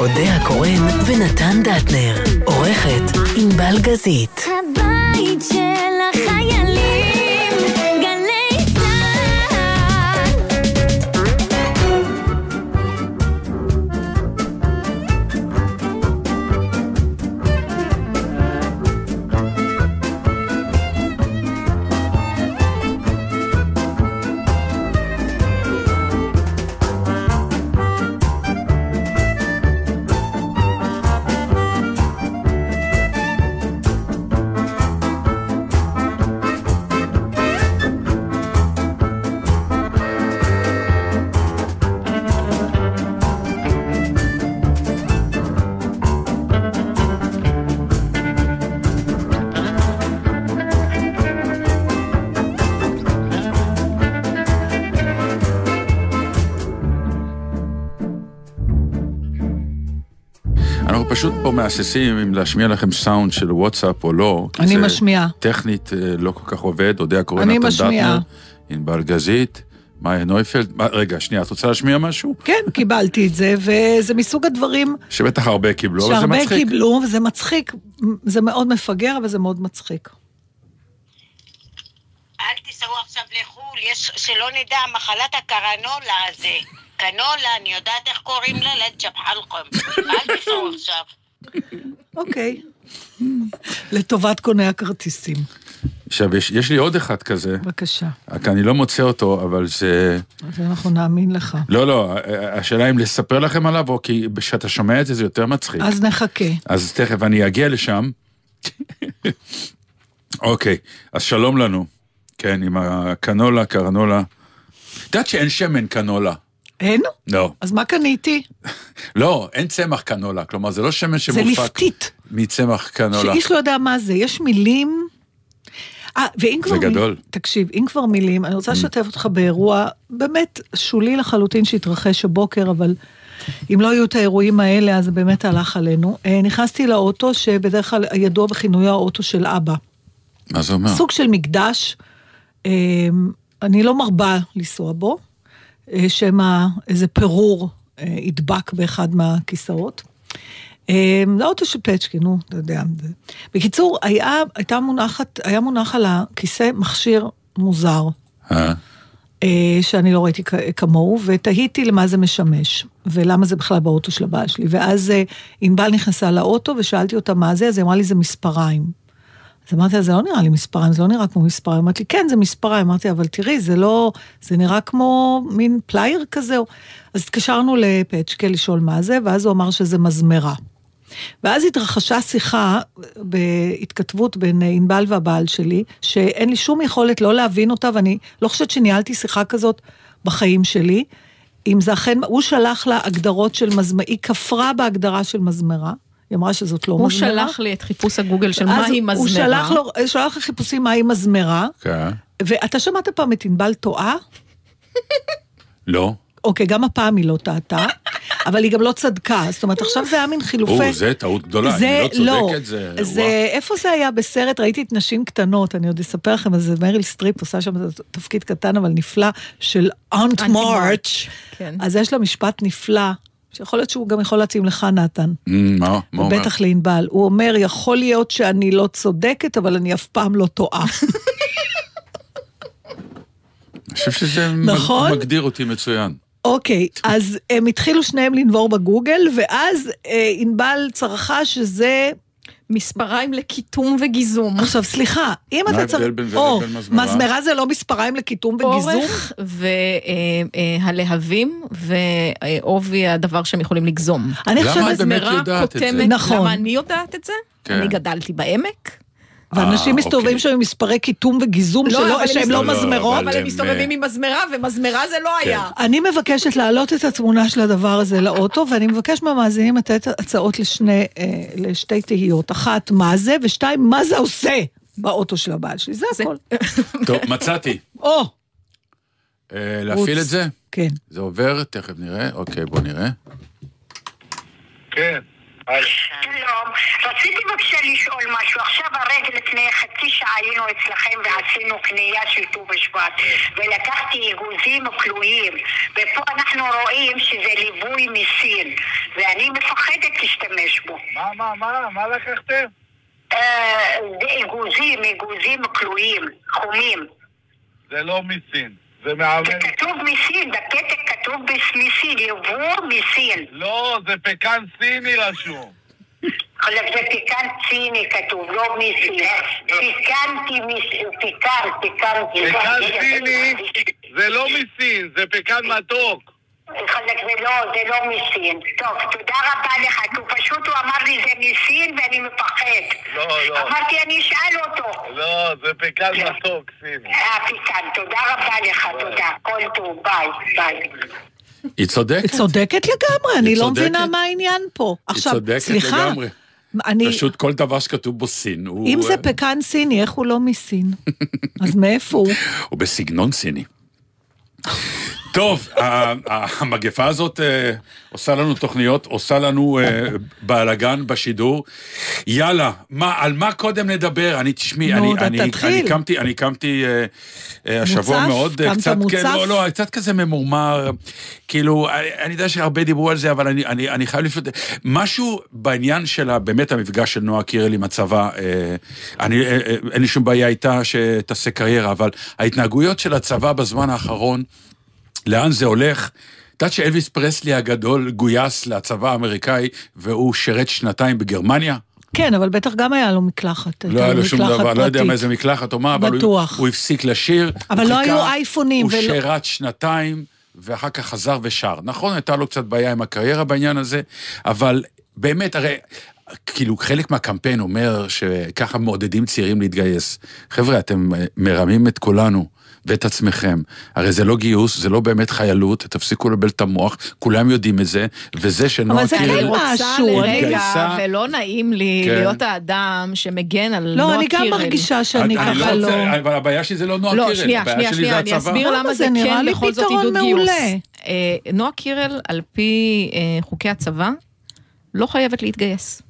אודה הקורן ונתן דטנר. עורכת ענבל גזית. הבית של החיילים, מהססים אם להשמיע לכם סאונד של וואטסאפ או לא. אני זה משמיעה. טכנית אה, לא כל כך עובד, אודה הקורא אני נתן משמיעה. דטנר, ענבל גזית, מאיה נויפלד. מה, רגע, שנייה, את רוצה להשמיע משהו? כן, קיבלתי את זה, וזה מסוג הדברים שבטח הרבה קיבלו, אבל זה שהרבה מצחיק. קיבלו, וזה מצחיק. זה מאוד מפגר, אבל זה מאוד מצחיק. אל תיסעו עכשיו לחו"ל, יש, שלא נדע, מחלת הקרנולה הזה. קנולה, אני יודעת איך קוראים לה, לג'בחלקום. אל תיסעו עכשיו. אוקיי. לטובת קוני הכרטיסים. עכשיו, יש, יש לי עוד אחד כזה, בבקשה. רק אני לא מוצא אותו, אבל זה... אז אנחנו נאמין לך. לא, לא, השאלה אם לספר לכם עליו, או כי כשאתה שומע את זה, זה יותר מצחיק. אז נחכה. אז תכף אני אגיע לשם. אוקיי, אז שלום לנו. כן, עם הקנולה, קרנולה. את יודעת שאין שמן קנולה. אין? לא. אז מה קניתי? לא, אין צמח קנולה. כלומר, זה לא שמן זה שמופק ליפתית. מצמח קנולה. שאיש לא יודע מה זה. יש מילים... אה, ואם כבר... זה גדול. Mm. תקשיב, אם כבר מילים, אני רוצה לשתף אותך באירוע באמת שולי לחלוטין שהתרחש הבוקר, אבל אם לא היו את האירועים האלה, אז זה באמת הלך עלינו. אה, נכנסתי לאוטו שבדרך כלל ידוע בכינויו האוטו של אבא. מה זה אומר? סוג של מקדש. אה, אני לא מרבה לנסוע בו, שמא איזה פירור אה, ידבק באחד מהכיסאות. אה, זה אוטו של פצ'קי, נו, אתה יודע. בקיצור, היה, הייתה מונחת, היה מונח על הכיסא מכשיר מוזר, אה? אה, שאני לא ראיתי כמוהו, ותהיתי למה זה משמש, ולמה זה בכלל באוטו של הבעל שלי. ואז אה, ענבל נכנסה לאוטו ושאלתי אותה מה זה, אז היא אמרה לי זה מספריים. אז אמרתי לה, זה לא נראה לי מספריים, זה לא נראה כמו מספריים. אמרה לי, כן, זה מספריים. אמרתי, אבל תראי, זה לא, זה נראה כמו מין פלייר כזה. אז התקשרנו לפצ'קה לשאול מה זה, ואז הוא אמר שזה מזמרה. ואז התרחשה שיחה בהתכתבות בין ענבל והבעל שלי, שאין לי שום יכולת לא להבין אותה, ואני לא חושבת שניהלתי שיחה כזאת בחיים שלי. אם זה אכן, הוא שלח לה הגדרות של מזמרה, היא כפרה בהגדרה של מזמרה. היא אמרה שזאת לא מזמרה. שלח לי את חיפוש הגוגל של מהי מזמרה. הוא שלח לו, שלח לי חיפושים מהי מזמרה, כן. ואתה שמעת פעם את ענבל טועה? לא. אוקיי, גם הפעם היא לא טעתה, אבל היא גם לא צדקה. זאת אומרת, עכשיו זה היה מין חילופי... או, זה טעות גדולה, אם היא לא צודקת, זה... זה. איפה זה היה בסרט? ראיתי את נשים קטנות, אני עוד אספר לכם, אז מריל סטריפ עושה שם תפקיד קטן אבל נפלא, של אונט. מרץ', כן. אז יש לה משפט נפלא, שיכול להיות שהוא גם יכול להתאים לך, נתן. Mm, מה? מה אומר? בטח לענבל. הוא אומר, יכול להיות שאני לא צודקת, אבל אני אף פעם לא טועה. אני חושב שזה נכון? מגדיר אותי מצוין. אוקיי, אז הם התחילו שניהם לנבור בגוגל, ואז אה, ענבל צרחה שזה... מספריים לקיטום וגיזום. עכשיו, סליחה, אם מה אתה צריך... ההבדל בין זה לבין מזמרה? מזמרה זה לא מספריים לקיטום וגיזום? אורך והלהבים ועובי הדבר שהם יכולים לגזום. אני למה חושבת... את באמת יודעת את זה? נכון. למה אני יודעת את זה? כן. אני גדלתי בעמק. ואנשים אה, מסתובבים אוקיי. שם עם מספרי קיטום וגיזום שלא- אבל הם שהם לא מסתובבים- מזמרות. אבל הם מסתובבים עם מזמרה, ומזמרה זה לא היה. אני מבקשת להעלות את התמונה של הדבר הזה לאוטו, ואני מבקש מהמאזינים לתת הצעות לשני, אה, לשתי תהיות. אחת, מה זה, ושתיים, מה זה עושה באוטו של הבעל שלי. זה הכל. טוב, מצאתי. או, אה, להפעיל. את זה? כן. זה עובר, תכף נראה. אוקיי, בוא נראה. כן. היי. שלום, רציתי בבקשה לשאול משהו. עכשיו הרגע לפני חצי שעה היינו אצלכם ועשינו קנייה של ט"ו בשבט ולקחתי אגוזים כלואים ופה אנחנו רואים שזה ליווי מסין ואני מפחדת מה, מה, מה, מה לקחתם? אה, אגוזים, אגוזים כלואים, חומים. זה לא מסין. זה. זה כתוב מסין, בפתק כתוב מסין, יבוא מסין. לא, זה פקן סיני רשום. זה פיקן ציני כתוב, לא מסין. פיקנטי מסין, פיקן, פיקנטי. פקן סיני זה לא מסין, זה פקן מתוק. חלק זה לא, זה לא מסין. טוב, תודה רבה לך, כי הוא פשוט, הוא אמר לי זה מסין ואני מפחד. לא, לא. אמרתי, אני אשאל אותו. לא, זה פקאן מתוק סיני. אה, פקאן, תודה רבה לך, תודה. כל טוב, ביי, ביי. היא צודקת. היא צודקת לגמרי, אני לא צודקת. מבינה מה העניין פה. היא עכשיו, צודקת סליחה, לגמרי. אני, פשוט כל דבר שכתוב בו סין, הוא... אם זה פקן סיני, איך הוא לא מסין? אז מאיפה הוא? הוא בסגנון סיני. טוב, המגפה הזאת אה, עושה לנו תוכניות, עושה לנו אה, בלאגן בשידור. יאללה, מה, על מה קודם נדבר? אני, תשמעי, אני, אני. אני קמתי, אני קמתי אה, השבוע? מאוד, קמת קצת? כן, לא, לא, קצת כזה ממורמר, כאילו, אני, אני יודע שהרבה דיברו על זה, אבל אני, אני, אני חייב לפנות, משהו בעניין של באמת המפגש של נועה קירל עם הצבא, אני, אין לי שום בעיה איתה שתעשה קריירה, אבל ההתנהגויות של הצבא בזמן האחרון, לאן זה הולך? את יודעת שאלוויס פרסלי הגדול גויס לצבא האמריקאי והוא שירת שנתיים בגרמניה? כן, אבל בטח גם היה לו מקלחת. לא היה לו שום דבר, לא יודע פרטית. מאיזה מקלחת או מה, אבל הוא. הוא הפסיק לשיר. אבל לא היו אייפונים הוא ולא- שירת שנתיים, ואחר כך חזר ושר. נכון, הייתה לו קצת בעיה עם הקריירה בעניין הזה, אבל באמת, הרי... כאילו חלק מהקמפיין אומר שככה מעודדים צעירים להתגייס. חבר'ה, אתם אה, מרמים את כולנו ואת עצמכם. הרי זה לא גיוס, זה לא באמת חיילות, תפסיקו לבלבל את המוח, כולם יודעים את זה, וזה שנועה אבל זה קירל... אני כן משהו, אני- התגייסה. ולא נעים לי כן. להיות האדם שמגן על לא, נועה אני גם קירל. מרגישה שאני אני ככה לא... רוצה- אבל הבעיה שלי זה לא נועה לא, קירל, שנייה, הבעיה שנייה, שלי שנייה, זה אני הצבא. אסביר למה? זה כן בכל זאת עידוד גיוס. מעולה. אה, נועה קירל, על פי אה, חוקי הצבא, לא חייבת להתגייס.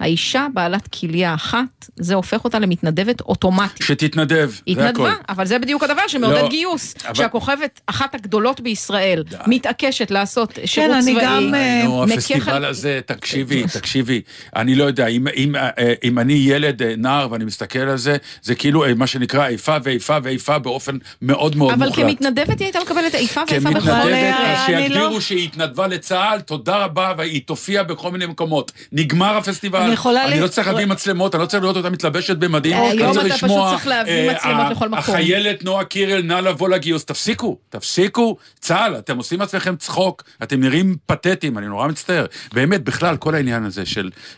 האישה בעלת כליה אחת, זה הופך אותה למתנדבת אוטומטית. שתתנדב, היא זה הכל. התנדבה, אבל זה בדיוק הדבר שמעודד לא, גיוס. אבל- שהכוכבת, אחת הגדולות בישראל, מתעקשת לעשות שירות אני צבאי. גם, אה, נו, מקח הפסטיבל הזה, תקשיבי, תקשיבי, אני לא יודע, אם, אם, אה, אם אני ילד, אה, נער, ואני מסתכל על זה, זה כאילו אה, מה שנקרא איפה ואיפה ואיפה באופן מאוד מאוד אבל מוחלט. כמתנדבת היא הייתה מקבלת איפה ואיפה בכל... אבל, כמתנדבת, אה, אני שיגדירו לא- שהיא התנדבה לצה"ל, תודה רבה, והיא תופיע בכל מיני מקומות. נגמר הפסטיבל, אני יכולה אני ל- לא צריך להביא מצלמות, אני לא צריך לראות אותה מתלבשת במדים, אה, אני היום אתה פשוט צריך להביא אה, מצלמות ה- לכל מקום. החיילת נועה קירל, נא לבוא לגיוס, תפסיקו, תפסיקו, צה"ל, אתם עושים מעצמכם צחוק, אתם נראים פתטיים, אני נורא מצטער. באמת, בכלל, כל העניין הזה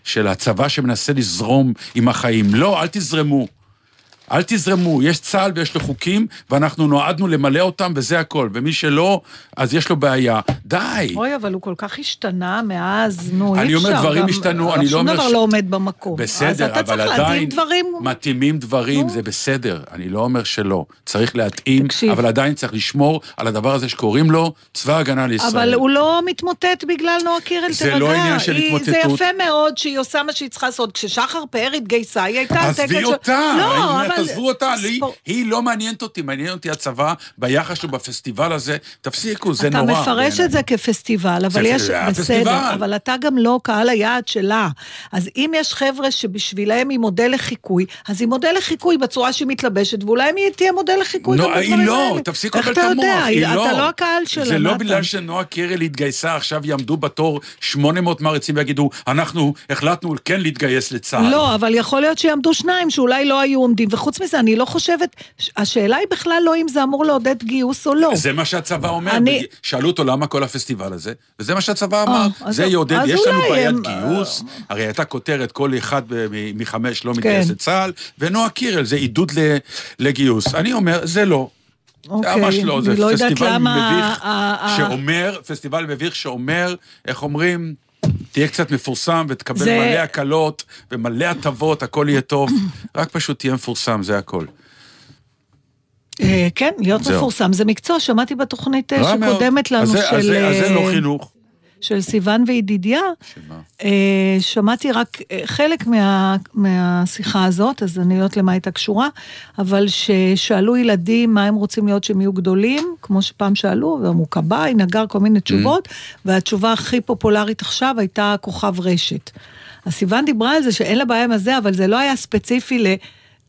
של הצבא שמנסה לזרום עם החיים, לא, אל תזרמו. אל תזרמו, יש צה"ל ויש לו חוקים, ואנחנו נועדנו למלא אותם, וזה הכל. ומי שלא, אז יש לו בעיה. די. אוי, אבל הוא כל כך השתנה מאז, נו, אי אפשר. אני אומר, דברים גם- השתנו, אני לא שום אומר דבר ש- לא עומד במקום. בסדר, אז אתה אבל צריך עדיין להתאים דברים... מתאימים דברים, נו. זה בסדר. אני לא אומר שלא. צריך להתאים, תקשיב. אבל עדיין צריך לשמור על הדבר הזה שקוראים לו צבא הגנה לישראל. אבל הוא לא מתמוטט בגלל נועה קירל, זה תירגע. לא עניין של היא- זה התמוטטות. יפה מאוד שהיא עושה מה שהיא צריכה לעשות. כששחר פאר התגייסה, היא הייתה עזבי. אותה, לא, אבל... תעזבו אותה, לי- ספור- היא לא מעניינת אותי, מעניין אותי הצבא, ביחס שלו בפסטיבל הזה, תפסיקו, זה אתה נורא. מפרש בעיניי. את זה כפסטיבל, אבל זה יש, הפסטיבל. בסדר, אבל אתה גם לא קהל היעד שלה. אז אם יש חבר'ה שבשבילם היא מודל לחיקוי, אז היא מודל לחיקוי בצורה שהיא מתלבשת, ואולי היא תהיה מודל לחיקוי לא, גם היא בדברים לא, האלה. תפסיקו איך לבלבל את אתה יודע? המוח, היא לא. אתה לא הקהל שלה. זה לא בגלל אתה? שנועה קירל התגייסה, עכשיו יעמדו בתור 800 מעריצים ויגידו, אנחנו החלטנו כן להתגייס לצה"ל. לא, אבל יכול להיות שיעמדו שניים שאולי לא היו עומדים, וחוץ מזה, אני לא חושבת, השאלה היא בכלל לא אם זה אמור לעודד גיוס או לא. זה מה שהצבא אומר, אני- שאלו אותו למה כל הפסטיבל הזה, וזה מה שהצבא אמר, אז- זה יעודד, יש לנו בעיית הם- גיוס, הרי הייתה כותרת, כל אחד מחמש לא מתגייס כן. לצה"ל, ונועה קירל, זה עידוד לגיוס. אני אומר, זה לא. זה אוקיי, ממש לא, זה לא פסטיבל מביך שאומר, פסטיבל מביך שאומר, איך אומרים, תהיה קצת מפורסם ותקבל זה- מלא הקלות ומלא הטבות, הכל יהיה טוב, רק פשוט תהיה מפורסם, זה הכל. אה, כן, להיות זהו. מפורסם זה מקצוע, שמעתי בתוכנית אה. שקודמת לנו אז של... אז זה- אז זה אה, לא חינוך. של סיון וידידיה, שמה? אה, שמעתי רק אה, חלק מה, מהשיחה הזאת, אז אני לא יודעת למה הייתה קשורה, אבל ששאלו ילדים מה הם רוצים להיות שהם יהיו גדולים, כמו שפעם שאלו, ואמרו כבאי, נגר, כל מיני תשובות, והתשובה הכי פופולרית עכשיו הייתה כוכב רשת. אז סיוון דיברה על זה שאין לה בעיה עם הזה, אבל זה לא היה ספציפי ל...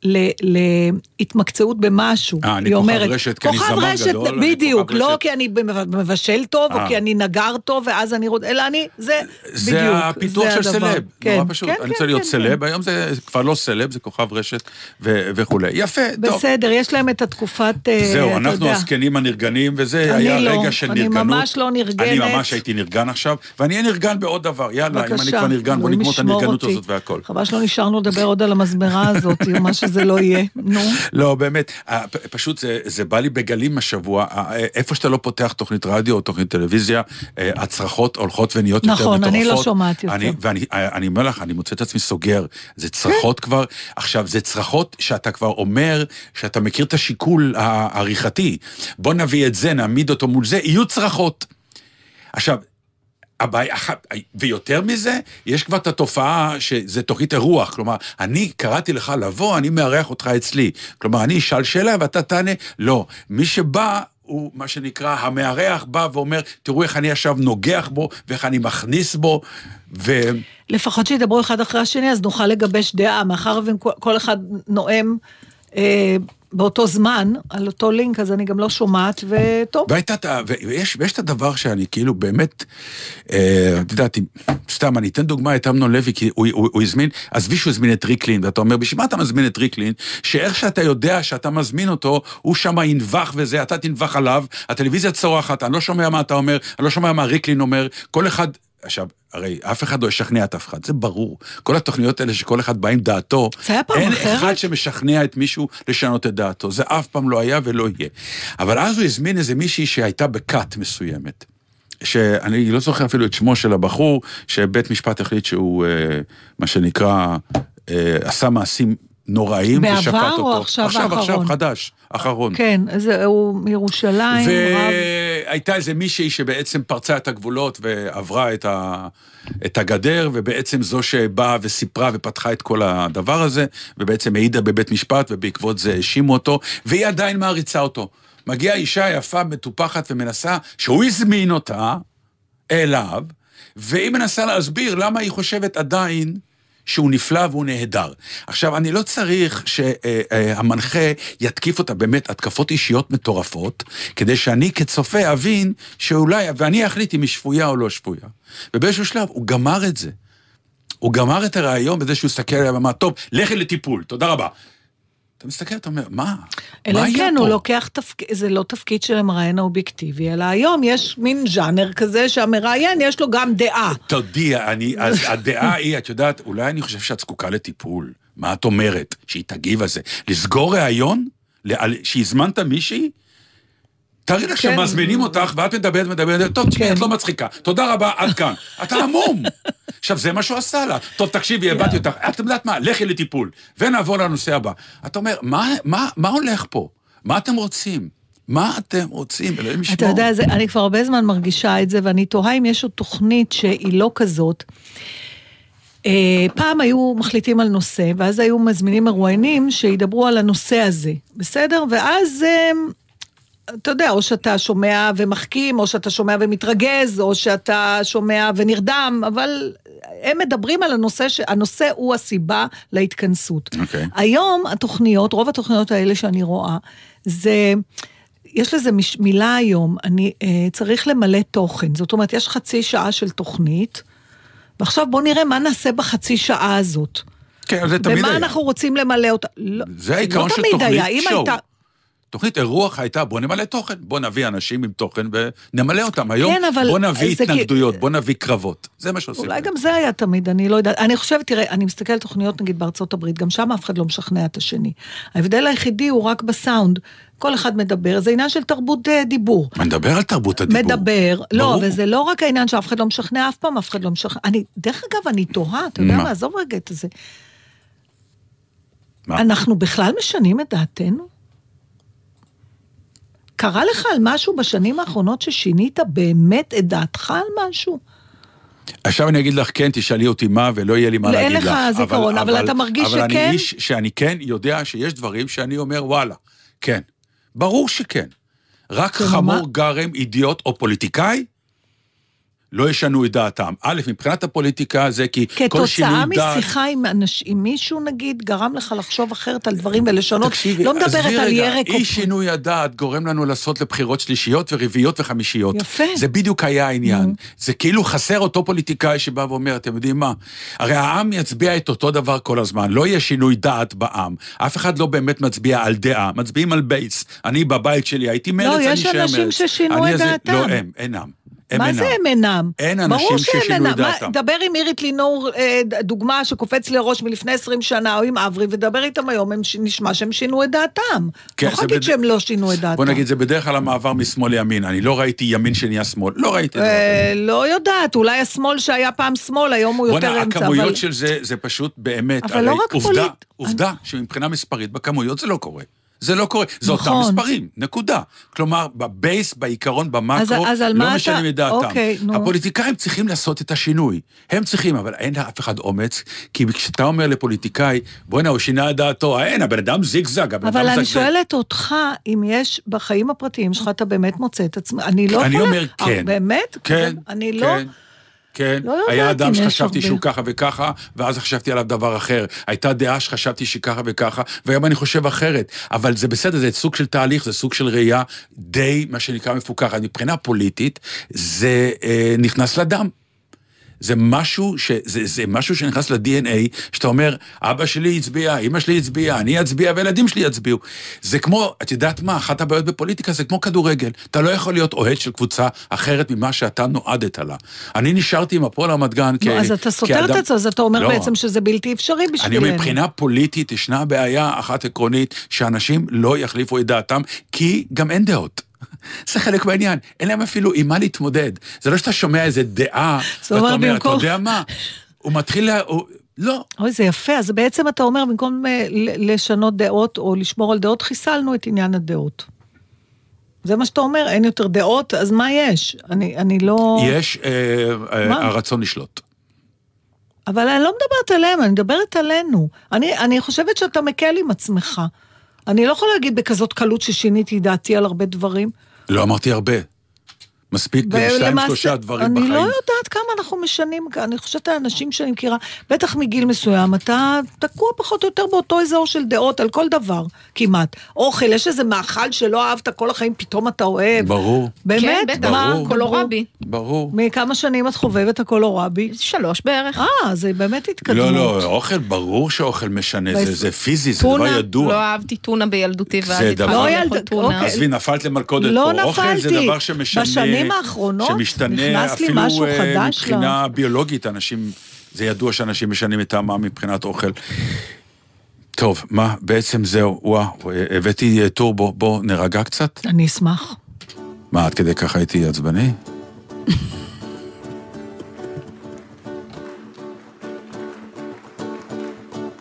להתמקצעות במשהו. אה, אני כוכב אומרת, רשת כי אני זמר רשת, גדול, אני בדיוק, לא רשת. כי אני מבשל טוב, או אה. כי אני נגר טוב, ואז אני רוצה, אלא אני, זה זה בדיוק, הפיתוח זה של הדבר. סלב, כן, נורא פשוט. כן, אני כן, רוצה להיות כן, סלב, היום זה כבר לא סלב, זה כוכב רשת ו- וכולי. יפה, טוב. בסדר, יש להם את התקופת, אה, זהו, אתה אנחנו. הזקנים הנרגנים, וזה אני היה לא, רגע של אני נרגנות. ממש לא נרגנת. אני ממש הייתי נרגן עכשיו, ואני אהיה נרגן בעוד דבר. יאללה, אם אני כבר נרגן, בוא נגמור את הנרגנות. הזאת והכל. חבל שלא נשארנו לדבר עוד על המזמרה הזאת, מה שזה לא יהיה. נו. לא, באמת, אה, פשוט זה, זה בא לי בגלים השבוע, אה, איפה שאתה לא פותח תוכנית רדיו או תוכנית טלוויזיה, אה, הצרחות הולכות ונהיות יותר נכון, מטורפות. אני לא שומעת יותר. אני, ואני אה, אני אומר לך, אני מוצא את עצמי סוגר, זה צרחות כבר, עכשיו, זה צרחות שאתה כבר אומר, שאתה מכיר את השיקול העריכתי. בוא נביא את זה, נעמיד אותו מול זה, יהיו צרחות. עכשיו, הבעיה, ויותר מזה, יש כבר את התופעה שזה תוכנית אירוח, כלומר, אני קראתי לך לבוא, אני מארח אותך אצלי. כלומר, אני אשאל שאלה ואתה תענה, לא. מי שבא... הוא מה שנקרא, המארח בא ואומר, תראו איך אני עכשיו נוגח בו, ואיך אני מכניס בו, ו... לפחות שידברו אחד אחרי השני, אז נוכל לגבש דעה, מאחר וכל אחד נואם אה, באותו זמן, על אותו לינק, אז אני גם לא שומעת, וטוב. והייתה, ויש, ויש את הדבר שאני כאילו באמת, אה, את יודעת, סתם, אני אתן דוגמה את אמנון לוי, כי הוא, הוא, הוא הזמין, עזבי שהוא הזמין את ריקלין, ואתה אומר, בשביל מה אתה מזמין את ריקלין? שאיך שאתה יודע שאתה מזמין אותו, הוא שמה ינבח וזה, אתה תנבח עליו, הטלוויזיה צורחת, אני לא שומע מה אתה אומר, אני לא שומע מה ריקלין אומר, כל אחד... עכשיו, הרי אף אחד לא ישכנע את אף אחד, זה ברור. כל התוכניות האלה שכל אחד בא עם דעתו, אין אחרת? אחד שמשכנע את מישהו לשנות את דעתו, זה אף פעם לא היה ולא יהיה. אבל אז הוא הזמין איזה מישהי שהייתה בכת מסוימת. שאני לא זוכר אפילו את שמו של הבחור, שבית משפט החליט שהוא, אה, מה שנקרא, אה, עשה מעשים נוראים בעבר ושפט או אותו. עכשיו עכשיו, האחרון? עכשיו, חדש, אחרון. כן, אז הוא מירושלים, רב... והייתה איזה מישהי שבעצם פרצה את הגבולות ועברה את, ה... את הגדר, ובעצם זו שבאה וסיפרה ופתחה את כל הדבר הזה, ובעצם העידה בבית משפט, ובעקבות זה האשימו אותו, והיא עדיין מעריצה אותו. מגיעה אישה יפה, מטופחת ומנסה, שהוא הזמין אותה אליו, והיא מנסה להסביר למה היא חושבת עדיין שהוא נפלא והוא נהדר. עכשיו, אני לא צריך שהמנחה יתקיף אותה באמת התקפות אישיות מטורפות, כדי שאני כצופה אבין שאולי, ואני אחליט אם היא שפויה או לא שפויה. ובאיזשהו שלב הוא גמר את זה. הוא גמר את הרעיון בזה שהוא הסתכל עליה ואמר, טוב, לכי לטיפול, תודה רבה. אתה מסתכל, אתה אומר, מה? אלא אם כן, פה? הוא לוקח תפקיד, זה לא תפקיד של המראיין האובייקטיבי, אלא היום יש מין ז'אנר כזה שהמראיין יש לו גם דעה. תודי, אני, אז הדעה היא, את יודעת, אולי אני חושב שאת זקוקה לטיפול. מה את אומרת? שהיא תגיב על זה. לסגור ראיון? שהזמנת מישהי? תארי לך כן. שמזמינים אותך ואת מדברת, מדברת, טוב, תשמעי, כן. את לא מצחיקה, תודה רבה, עד כאן. אתה המום. עכשיו, זה מה שהוא עשה לה. טוב, תקשיבי, הבנתי אותך, את יודעת מה, לכי לטיפול, ונעבור לנושא הבא. אתה אומר, מה, הולך פה? מה אתם רוצים? מה אתם רוצים? אלוהים ישמור. אתה יודע, זה, אני כבר הרבה זמן מרגישה את זה, ואני תוהה אם יש עוד תוכנית שהיא לא כזאת. אה, פעם היו מחליטים על נושא, ואז היו מזמינים מרואיינים שידברו על הנושא הזה, בסדר? ואז... אתה יודע, או שאתה שומע ומחכים, או שאתה שומע ומתרגז, או שאתה שומע ונרדם, אבל הם מדברים על הנושא, שהנושא הוא הסיבה להתכנסות. אוקיי. היום התוכניות, רוב התוכניות האלה שאני רואה, זה... יש לזה מש, מילה היום, אני אה, צריך למלא תוכן. זאת אומרת, יש חצי שעה של תוכנית, ועכשיו בואו נראה מה נעשה בחצי שעה הזאת. כן, זה תמיד ומה היה. אנחנו רוצים למלא אותה. לא, זה העיקרון לא של תוכנית שואו. הייתה... תוכנית אירוח הייתה, בוא נמלא תוכן, בוא נביא אנשים עם תוכן ונמלא אותם. היום כן, אבל בוא נביא זה כי- התנגדויות, בוא נביא קרבות. זה מה שעושים. אולי גם זה היה תמיד, אני לא יודעת. אני חושבת, תראה, אני מסתכלת על תוכניות נגיד בארצות הברית, גם שם אף אחד לא משכנע את השני. ההבדל היחידי הוא רק בסאונד. כל אחד מדבר, זה עניין של תרבות אה, דיבור. מדבר על תרבות הדיבור. מדבר, לא, ברור. וזה לא רק העניין שאף אחד לא משכנע, אף פעם אף אחד לא משכנע. אני, דרך אגב, אני תוהה, אתה יודע? מה, עזוב רגע את זה. מה? אנחנו בכלל משנים את דעתנו? קרה לך על משהו בשנים האחרונות ששינית באמת את דעתך על משהו? עכשיו אני אגיד לך כן, תשאלי אותי מה, ולא יהיה לי מה אין להגיד לך. לך זיכרון, אבל אתה מרגיש אבל אני שכן? איש שאני כן יודע שיש דברים שאני אומר, וואלה, כן. ברור שכן. רק כן, חמור מה? גרם, אידיוט או פוליטיקאי, לא ישנו את דעתם. א', מבחינת הפוליטיקה זה כי כל שינוי כתוצאה דעת... משיחה עם, אנש, עם מישהו, נגיד, גרם לך לחשוב אחרת על דברים ולשנות. תקשיבי, לא מדברת על ירק או... אי שינוי הדעת גורם לנו לעשות לבחירות שלישיות ורביעיות וחמישיות. יפה. זה בדיוק היה העניין. זה כאילו חסר אותו פוליטיקאי שבא ואומר, אתם יודעים מה? הרי העם יצביע את אותו דבר כל הזמן, לא יהיה שינוי דעת בעם. אף אחד לא באמת מצביע על דעה, מצביעים על בייס. אני בבית שלי הייתי מרץ, אני יש אשאר אנשים מרץ. ששינו את דעתם. לא, הם, אינם. הם מה אינם. זה הם אינם? אין אנשים ששינו. את מה- דעתם. דבר עם אירית לינור, אה, דוגמה שקופץ לי לראש מלפני 20 שנה, או עם אברי, ודבר איתם היום, הם נשמע שהם שינו את דעתם. כן, לא להגיד בד- שהם לא שינו את דעתם. בוא נגיד, זה בדרך כלל המעבר משמאל לימין. אני לא ראיתי ימין שנהיה שמאל. לא ראיתי. אה, לא יודעת, אולי השמאל שהיה פעם שמאל, היום הוא יותר בוא'נה, אמצע, הכמויות אבל... של זה, זה פשוט באמת, אבל לא רק עובדה, פוליט- עובדה שמבחינה מספרית, בכמויות זה לא קורה. זה לא קורה, זה אותם נכון. מספרים, נקודה. כלומר, בבייס, בעיקרון, במקרו, אז על לא מה אתה- משנים את דעתם. אוקיי, נו. הפוליטיקאים צריכים לעשות את השינוי. הם צריכים, אבל אין לאף אחד אומץ, כי כשאתה אומר לפוליטיקאי, בוא'נה, הוא שינה את דעתו, אין, הבן אדם זיגזג, הבן אדם אבל אני זגזג. שואלת אותך, אם יש בחיים הפרטיים שלך, אתה באמת מוצא את עצמך, אני לא אני יכולה... אומר אה, כן. באמת? כן, אני לא... כן. לא היה אדם שחשבתי הרבה. שהוא ככה וככה, ואז חשבתי עליו דבר אחר. הייתה דעה שחשבתי שככה וככה, והיום אני חושב אחרת. אבל זה בסדר, זה סוג של תהליך, זה סוג של ראייה די, מה שנקרא, מפוכחת. מבחינה פוליטית, זה אה, נכנס לדם. זה משהו, ש, זה, זה משהו שנכנס ל-DNA, שאתה אומר, אבא שלי הצביע, אמא שלי הצביעה, אני אצביע והילדים שלי יצביעו. זה כמו, את יודעת מה, אחת הבעיות בפוליטיקה זה כמו כדורגל. אתה לא יכול להיות אוהד של קבוצה אחרת ממה שאתה נועדת לה. אני נשארתי עם הפועל רמת גן כ... נו, אז אתה סותר את עצמך, אז אתה אומר לא. בעצם שזה בלתי אפשרי אני בשבילנו. אומר, מבחינה פוליטית ישנה בעיה אחת עקרונית, שאנשים לא יחליפו את דעתם, כי גם אין דעות. זה חלק מהעניין, אין להם אפילו עם מה להתמודד. זה לא שאתה שומע איזה דעה, ואתה אומר, אתה יודע מה, הוא מתחיל. הוא... לא. אוי, זה יפה. אז בעצם אתה אומר, במקום אה, לשנות דעות או לשמור על דעות, חיסלנו את עניין הדעות. זה מה שאתה אומר, אין יותר דעות, אז מה יש? אני, אני לא... יש אה, אה, מה? הרצון לשלוט. אבל אני לא מדברת עליהם, אני מדברת עלינו. אני, אני חושבת שאתה מקל עם עצמך. אני לא יכולה להגיד בכזאת קלות ששיניתי דעתי על הרבה דברים. לא אמרתי הרבה. מספיק שתיים, ולמעשה, שלושה דברים אני בחיים. לא יודעת כמה אנחנו משנים, אני חושבת האנשים שאני מכירה, בטח מגיל מסוים, אתה תקוע פחות או יותר באותו אזור של דעות על כל דבר, כמעט. אוכל, יש איזה מאכל שלא אהבת כל החיים, פתאום אתה אוהב. ברור, באמת? כן, בטח, מה? ברור. קולורבי. ברור. מכמה שנים את חובבת הקולורבי? שלוש בערך. אה, זה באמת התקדמות. לא, לא, אוכל, ברור שאוכל משנה, זה, זה פיזי, זה טונה? דבר ידוע. לא אהבתי טונה בילדותי, זה ואז דבר- התחלתי לא לאכול טונה. אוקיי. עזבי, נפלת למלכודת לא פה. אוכל זה. דבר שמשנה... בשנים האחרונות שמשתנה נכנס לי אפילו אה, מבחינה ביולוגית, אנשים... זה ידוע שאנשים משנים את טעמם מבחינת אוכל. טוב, מה, בעצם זהו, וואו, אה, הבאתי אה, טורבו, בוא נרגע קצת. אני אשמח. מה, עד כדי ככה הייתי עצבני?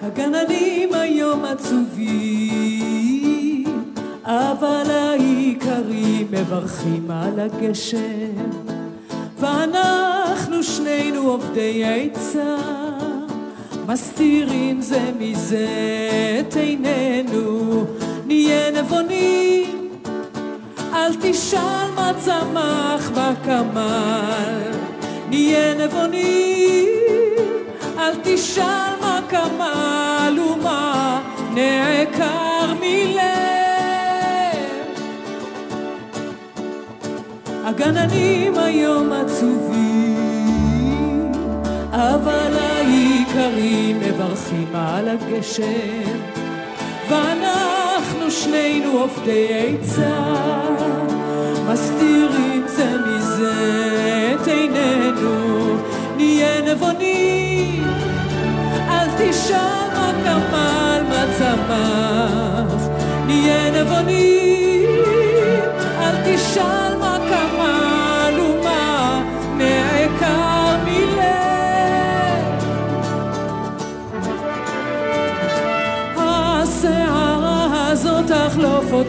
הגננים היום עצובים, אבל העיקרים מברכים על הגשם, ואנחנו שנינו עובדי עצה, מסתירים זה מזה את עינינו, נהיה נבונים, אל תשאל מה צמח בקמל, נהיה נבונים, אל תשאל מה כמל ומה נעקר מלב. הגננים היום עצובים, אבל העיקרים מברכים על הגשם, ואנחנו שנינו עובדי עצה, מסתירים זה מזה את עינינו, נהיה נבונים,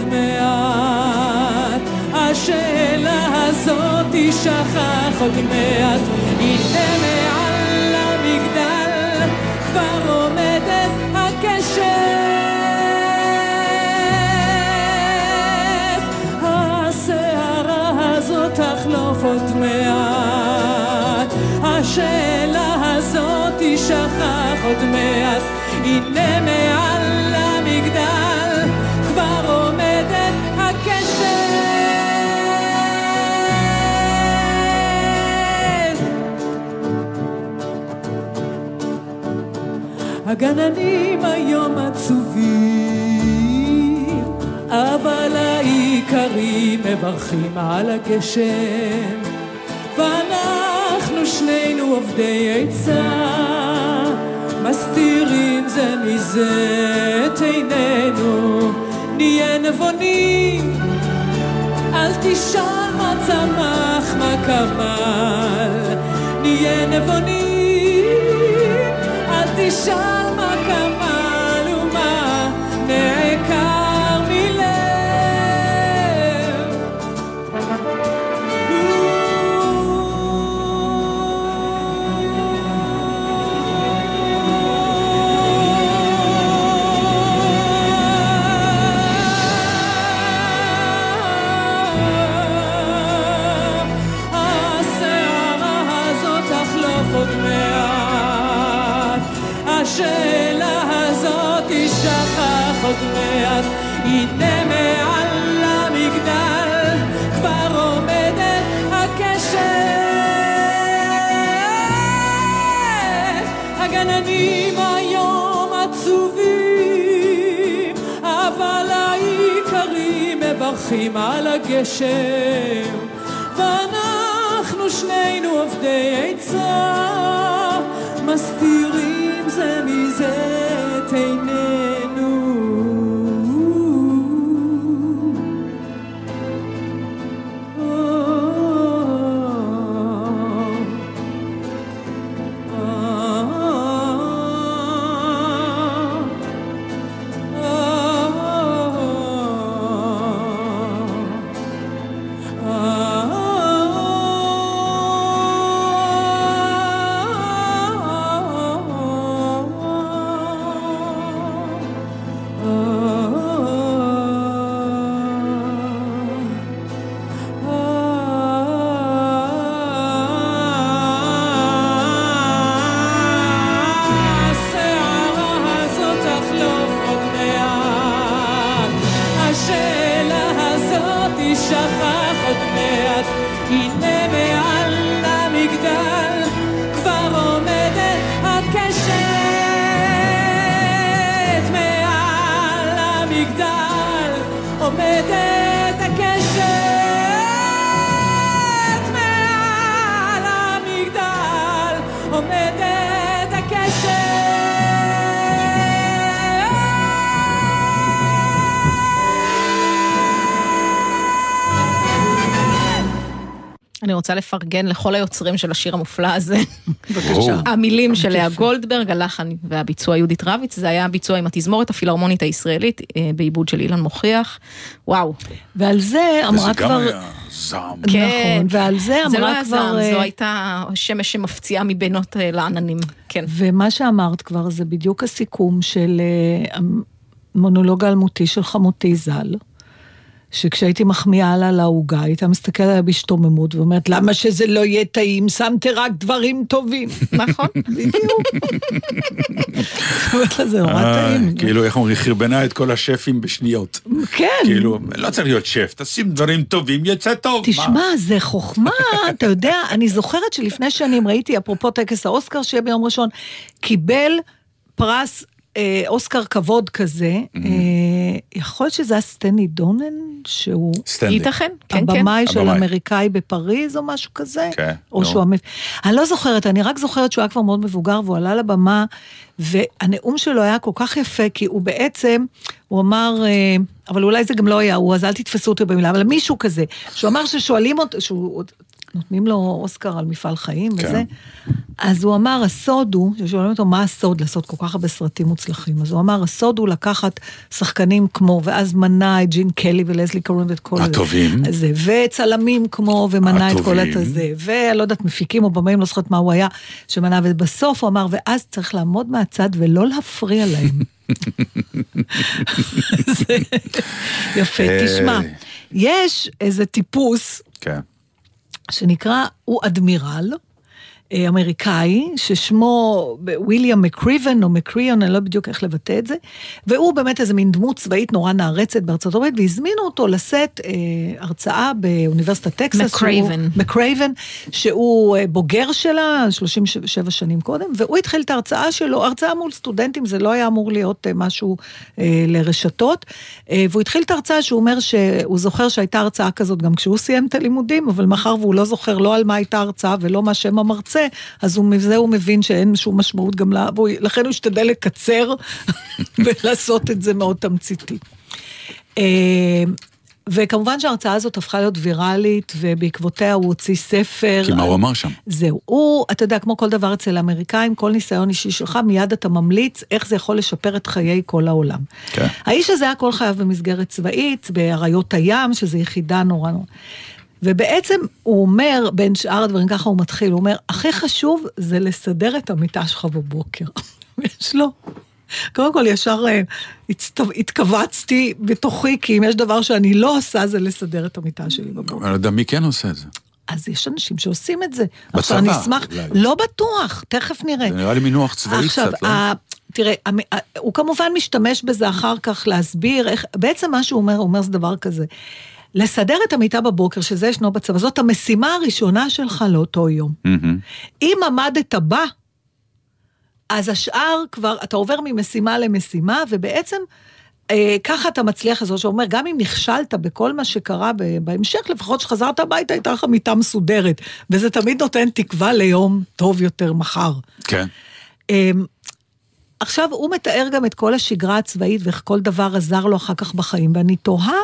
מעט, השאלה הזאת תשכח עוד מעט, הנה מעל המגדל כבר עומדת הקשת. הסערה הזאת תחלוף עוד מעט, השאלה הזאת תשכח עוד מעט, הנה מעל הגננים היום עצובים, אבל האיכרים מברכים על הגשם, ואנחנו שנינו עובדי עצה, מסתירים זה מזה את עינינו, נהיה נבונים, אל תשאל מה צמח, מה כמל, נהיה נבונים, אל אני רוצה לפרגן לכל היוצרים של השיר המופלא הזה. בבקשה. המילים של לאה גולדברג, הלחן והביצוע יהודית רביץ, זה היה ביצוע עם התזמורת הפילהרמונית הישראלית, אה, בעיבוד של אילן מוכיח. וואו. ועל זה וזה אמרה גם כבר... היה זעם. כן. נכון, ועל זה זה לא אמרה היה כבר... זעם, אה, זו הייתה שמש שמפציעה מבינות אה, לעננים. כן. ומה שאמרת כבר זה בדיוק הסיכום של המונולוג האלמותי של חמותי ז"ל, שכשהייתי מחמיאה לה לעוגה, הייתה מסתכלת עליה בהשתוממות ואומרת, למה שזה לא יהיה טעים? שמתי רק דברים טובים. נכון. בדיוק. זה נורא אה, טעים. כאילו, איך אומרים, חרבנה את כל השפים בשניות. כן. כאילו, לא צריך להיות שף, תשים דברים טובים, יצא טוב. תשמע, זה חוכמה, אתה יודע, אני זוכרת שלפני שנים ראיתי, אפרופו טקס האוסקר שיהיה ביום ראשון, קיבל פרס אה, אוסקר כבוד כזה, אה, יכול להיות שזה היה סטני דונן, שהוא סטנלי. ייתכן, כן, כן. הבמאי של הבמאי. אמריקאי בפריז או משהו כזה, כן, או נו. שהוא המפ... אני לא זוכרת, אני רק זוכרת שהוא היה כבר מאוד מבוגר והוא עלה לבמה, והנאום שלו היה כל כך יפה, כי הוא בעצם, הוא אמר, אה, אבל אולי זה גם לא היה הוא, אז אל תתפסו אותו במילה, אבל מישהו כזה, שהוא אמר ששואלים אותו, שהוא נותנים לו אוסקר על מפעל חיים כן. וזה. אז הוא אמר, הסוד הוא, ששואלים אותו מה הסוד לעשות כל כך הרבה סרטים מוצלחים, אז הוא אמר, הסוד הוא לקחת שחקנים כמו, ואז מנה את ג'ין קלי ולזלי קרון ואת כל הטובים. זה, וצלמים כמו, ומנה את כל הטובים. הזה, ולא יודעת, מפיקים או במאים, לא זוכרת מה הוא היה, שמנה, ובסוף הוא אמר, ואז צריך לעמוד מהצד ולא להפריע להם. יפה, תשמע, אה. יש איזה טיפוס כן. שנקרא, הוא אדמירל. אה, אמריקאי, ששמו וויליאם מקרייבן או מקריוון, אני לא בדיוק איך לבטא את זה, והוא באמת איזה מין דמות צבאית נורא נערצת בארצות הברית, והזמינו אותו לשאת אה, הרצאה באוניברסיטת טקסס. מקרייבן. מקרייבן, שהוא אה, בוגר שלה, 37 שנים קודם, והוא התחיל את ההרצאה שלו, הרצאה מול סטודנטים, זה לא היה אמור להיות אה, משהו אה, לרשתות, אה, והוא התחיל את ההרצאה שהוא אומר שהוא זוכר שהייתה הרצאה כזאת גם כשהוא סיים את הלימודים, אבל מאחר והוא לא זוכר לא על מה הייתה ההרצאה ולא מה שם המרצה, אז הוא, מזה הוא מבין שאין שום משמעות גם לה, ולכן הוא השתדל לקצר ולעשות את זה מאוד תמציתי. אה, וכמובן שההרצאה הזאת הפכה להיות ויראלית, ובעקבותיה הוא הוציא ספר. כי מה הוא אמר שם? זהו, הוא, אתה יודע, כמו כל דבר אצל האמריקאים, כל ניסיון אישי שלך, מיד אתה ממליץ איך זה יכול לשפר את חיי כל העולם. כן. האיש הזה היה כל חייו במסגרת צבאית, באריות הים, שזו יחידה נורא נורא. ובעצם הוא אומר, בין שאר הדברים, ככה הוא מתחיל, הוא אומר, הכי חשוב זה לסדר את המיטה שלך בבוקר. יש לו. קודם כל, ישר אה, התכווצתי בתוכי, כי אם יש דבר שאני לא עושה, זה לסדר את המיטה שלי בבוקר. אני לא יודע מי כן עושה את זה. אז יש אנשים שעושים את זה. בצבא, עכשיו, אני אשמח. לא בטוח, תכף נראה. זה נראה לי מינוח צבאי עכשיו, קצת, לא? תראה, הוא כמובן משתמש בזה אחר כך להסביר איך, בעצם מה שהוא אומר, הוא אומר זה דבר כזה. לסדר את המיטה בבוקר, שזה ישנו בצבא, זאת המשימה הראשונה שלך לאותו יום. אם עמדת בה, אז השאר כבר, אתה עובר ממשימה למשימה, ובעצם אה, ככה אתה מצליח לזאת, שאומר, גם אם נכשלת בכל מה שקרה בהמשך, לפחות כשחזרת הביתה הייתה לך מיטה מסודרת, וזה תמיד נותן תקווה ליום טוב יותר מחר. כן. אמ, עכשיו, הוא מתאר גם את כל השגרה הצבאית ואיך כל דבר עזר לו אחר כך בחיים, ואני תוהה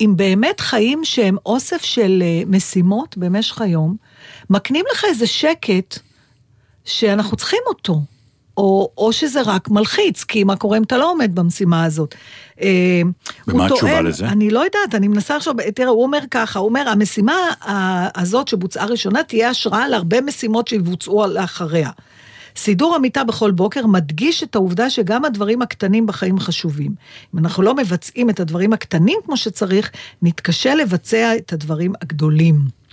אם באמת חיים שהם אוסף של אה, משימות במשך היום, מקנים לך איזה שקט שאנחנו צריכים אותו. או, או שזה רק מלחיץ, כי מה קורה אם אתה לא עומד במשימה הזאת. אה, ומה התשובה טוען- לזה? אני לא יודעת, אני מנסה עכשיו, תראה, הוא אומר ככה, הוא אומר, המשימה הזאת שבוצעה ראשונה תהיה השראה להרבה משימות שיבוצעו לאחריה. סידור המיטה בכל בוקר מדגיש את העובדה שגם הדברים הקטנים בחיים חשובים. אם אנחנו לא מבצעים את הדברים הקטנים כמו שצריך, נתקשה לבצע את הדברים הגדולים.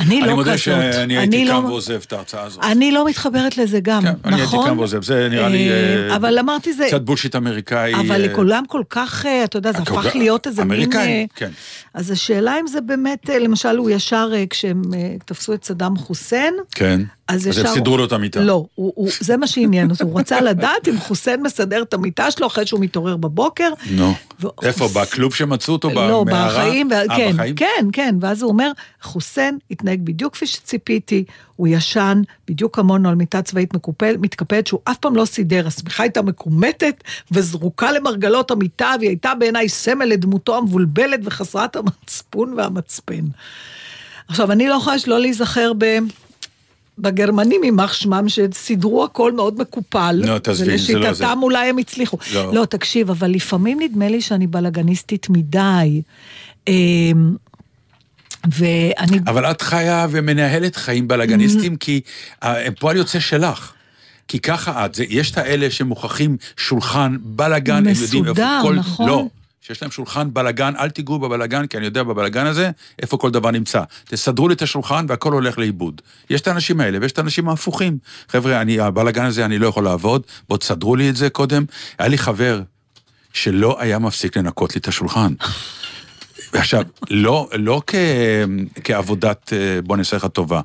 אני לא אני כזאת. מודה שאני הייתי לא- קם ועוזב את ההרצאה הזאת. אני לא מתחברת לזה גם, כן, נכון? אני הייתי קם ועוזב, זה נראה לי... אה, אה, אבל אמרתי זה... קצת בולשיט אמריקאי. אבל אה, לכולם כל כך, אה, אתה יודע, זה הפך להיות איזה מין... אמריקאים, אה, כן. אז השאלה אם זה באמת, אה, למשל, הוא ישר, אה, כשהם אה, תפסו את סדאם חוסיין, כן. אז אז ישר... הם סידרו לו את המיטה. לא, הוא, הוא, זה מה שעניין אותו, הוא רצה לדעת אם חוסיין מסדר את המיטה שלו אחרי שהוא מתעורר בבוקר. נו. ו- איפה, בכלוב שמצאו אותו? לא? בחיים, ו- אה, כן, בחיים? כן, כן, ואז הוא אומר, חוסיין התנהג בדיוק כפי שציפיתי, הוא ישן בדיוק כמונו על מיטה צבאית מקופל, מתקפלת, שהוא אף פעם לא סידר, השמיכה הייתה מקומטת וזרוקה למרגלות המיטה, והיא הייתה בעיניי סמל לדמותו המבולבלת וחסרת המצפון והמצפן. עכשיו, אני לא יכולה שלא להיזכר ב... בגרמנים, יימח שמם, שסידרו הכל מאוד מקופל. לא, תעזבי, זה לא זה. ולשיטתם אולי הם הצליחו. לא. לא, תקשיב, אבל לפעמים נדמה לי שאני בלאגניסטית מדי. אמ, ואני... אבל את חיה ומנהלת חיים בלאגניסטים, כי אה, פועל יוצא שלך. כי ככה את, זה, יש את האלה שמוכרחים שולחן בלאגן, הם יודעים איפה מסודר, כל... נכון. לא, שיש להם שולחן בלאגן, אל תיגעו בבלאגן, כי אני יודע בבלאגן הזה איפה כל דבר נמצא. תסדרו לי את השולחן והכל הולך לאיבוד. יש את האנשים האלה ויש את האנשים ההפוכים. חבר'ה, אני, הבלאגן הזה אני לא יכול לעבוד, בואו תסדרו לי את זה קודם. היה לי חבר שלא היה מפסיק לנקות לי את השולחן. עכשיו, לא, לא כ, כעבודת אה, בוא נעשה לך טובה,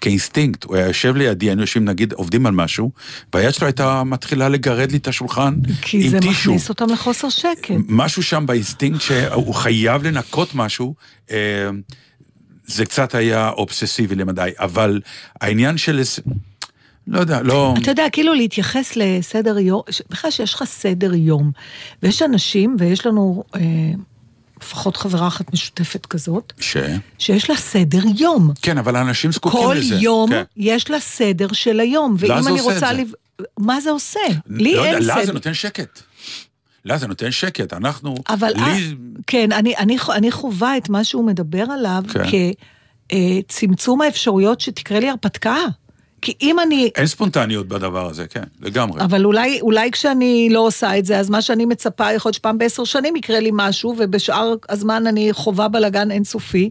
כאינסטינקט, הוא היה יושב לידי, היינו יושבים נגיד עובדים על משהו, והיד שלו הייתה מתחילה לגרד לי את השולחן עם איזה טישו. מכניס אותם לחוסר שקט. משהו שם באינסטינקט שהוא חייב לנקות משהו, אה, זה קצת היה אובססיבי למדי, אבל העניין של... לא יודע, לא... אתה יודע, כאילו להתייחס לסדר יום, בכלל שיש לך סדר יום. ויש אנשים, ויש לנו אה, לפחות חברה אחת משותפת כזאת, ש? שיש לה סדר יום. כן, אבל האנשים זקוקים כל לזה. יום כן. יש לה סדר של היום. ואם אני רוצה... לב... מה זה עושה? לי לא יודע, אין לה זה סדר. נותן שקט. לה זה נותן שקט, אנחנו... אבל לי... אה, כן, אני, אני, אני חווה את מה שהוא מדבר עליו כן. כצמצום האפשרויות שתקרה לי הרפתקה. כי אם אני... אין ספונטניות בדבר הזה, כן, לגמרי. אבל אולי, אולי כשאני לא עושה את זה, אז מה שאני מצפה, יכול להיות שפעם בעשר שנים יקרה לי משהו, ובשאר הזמן אני חווה בלאגן אינסופי.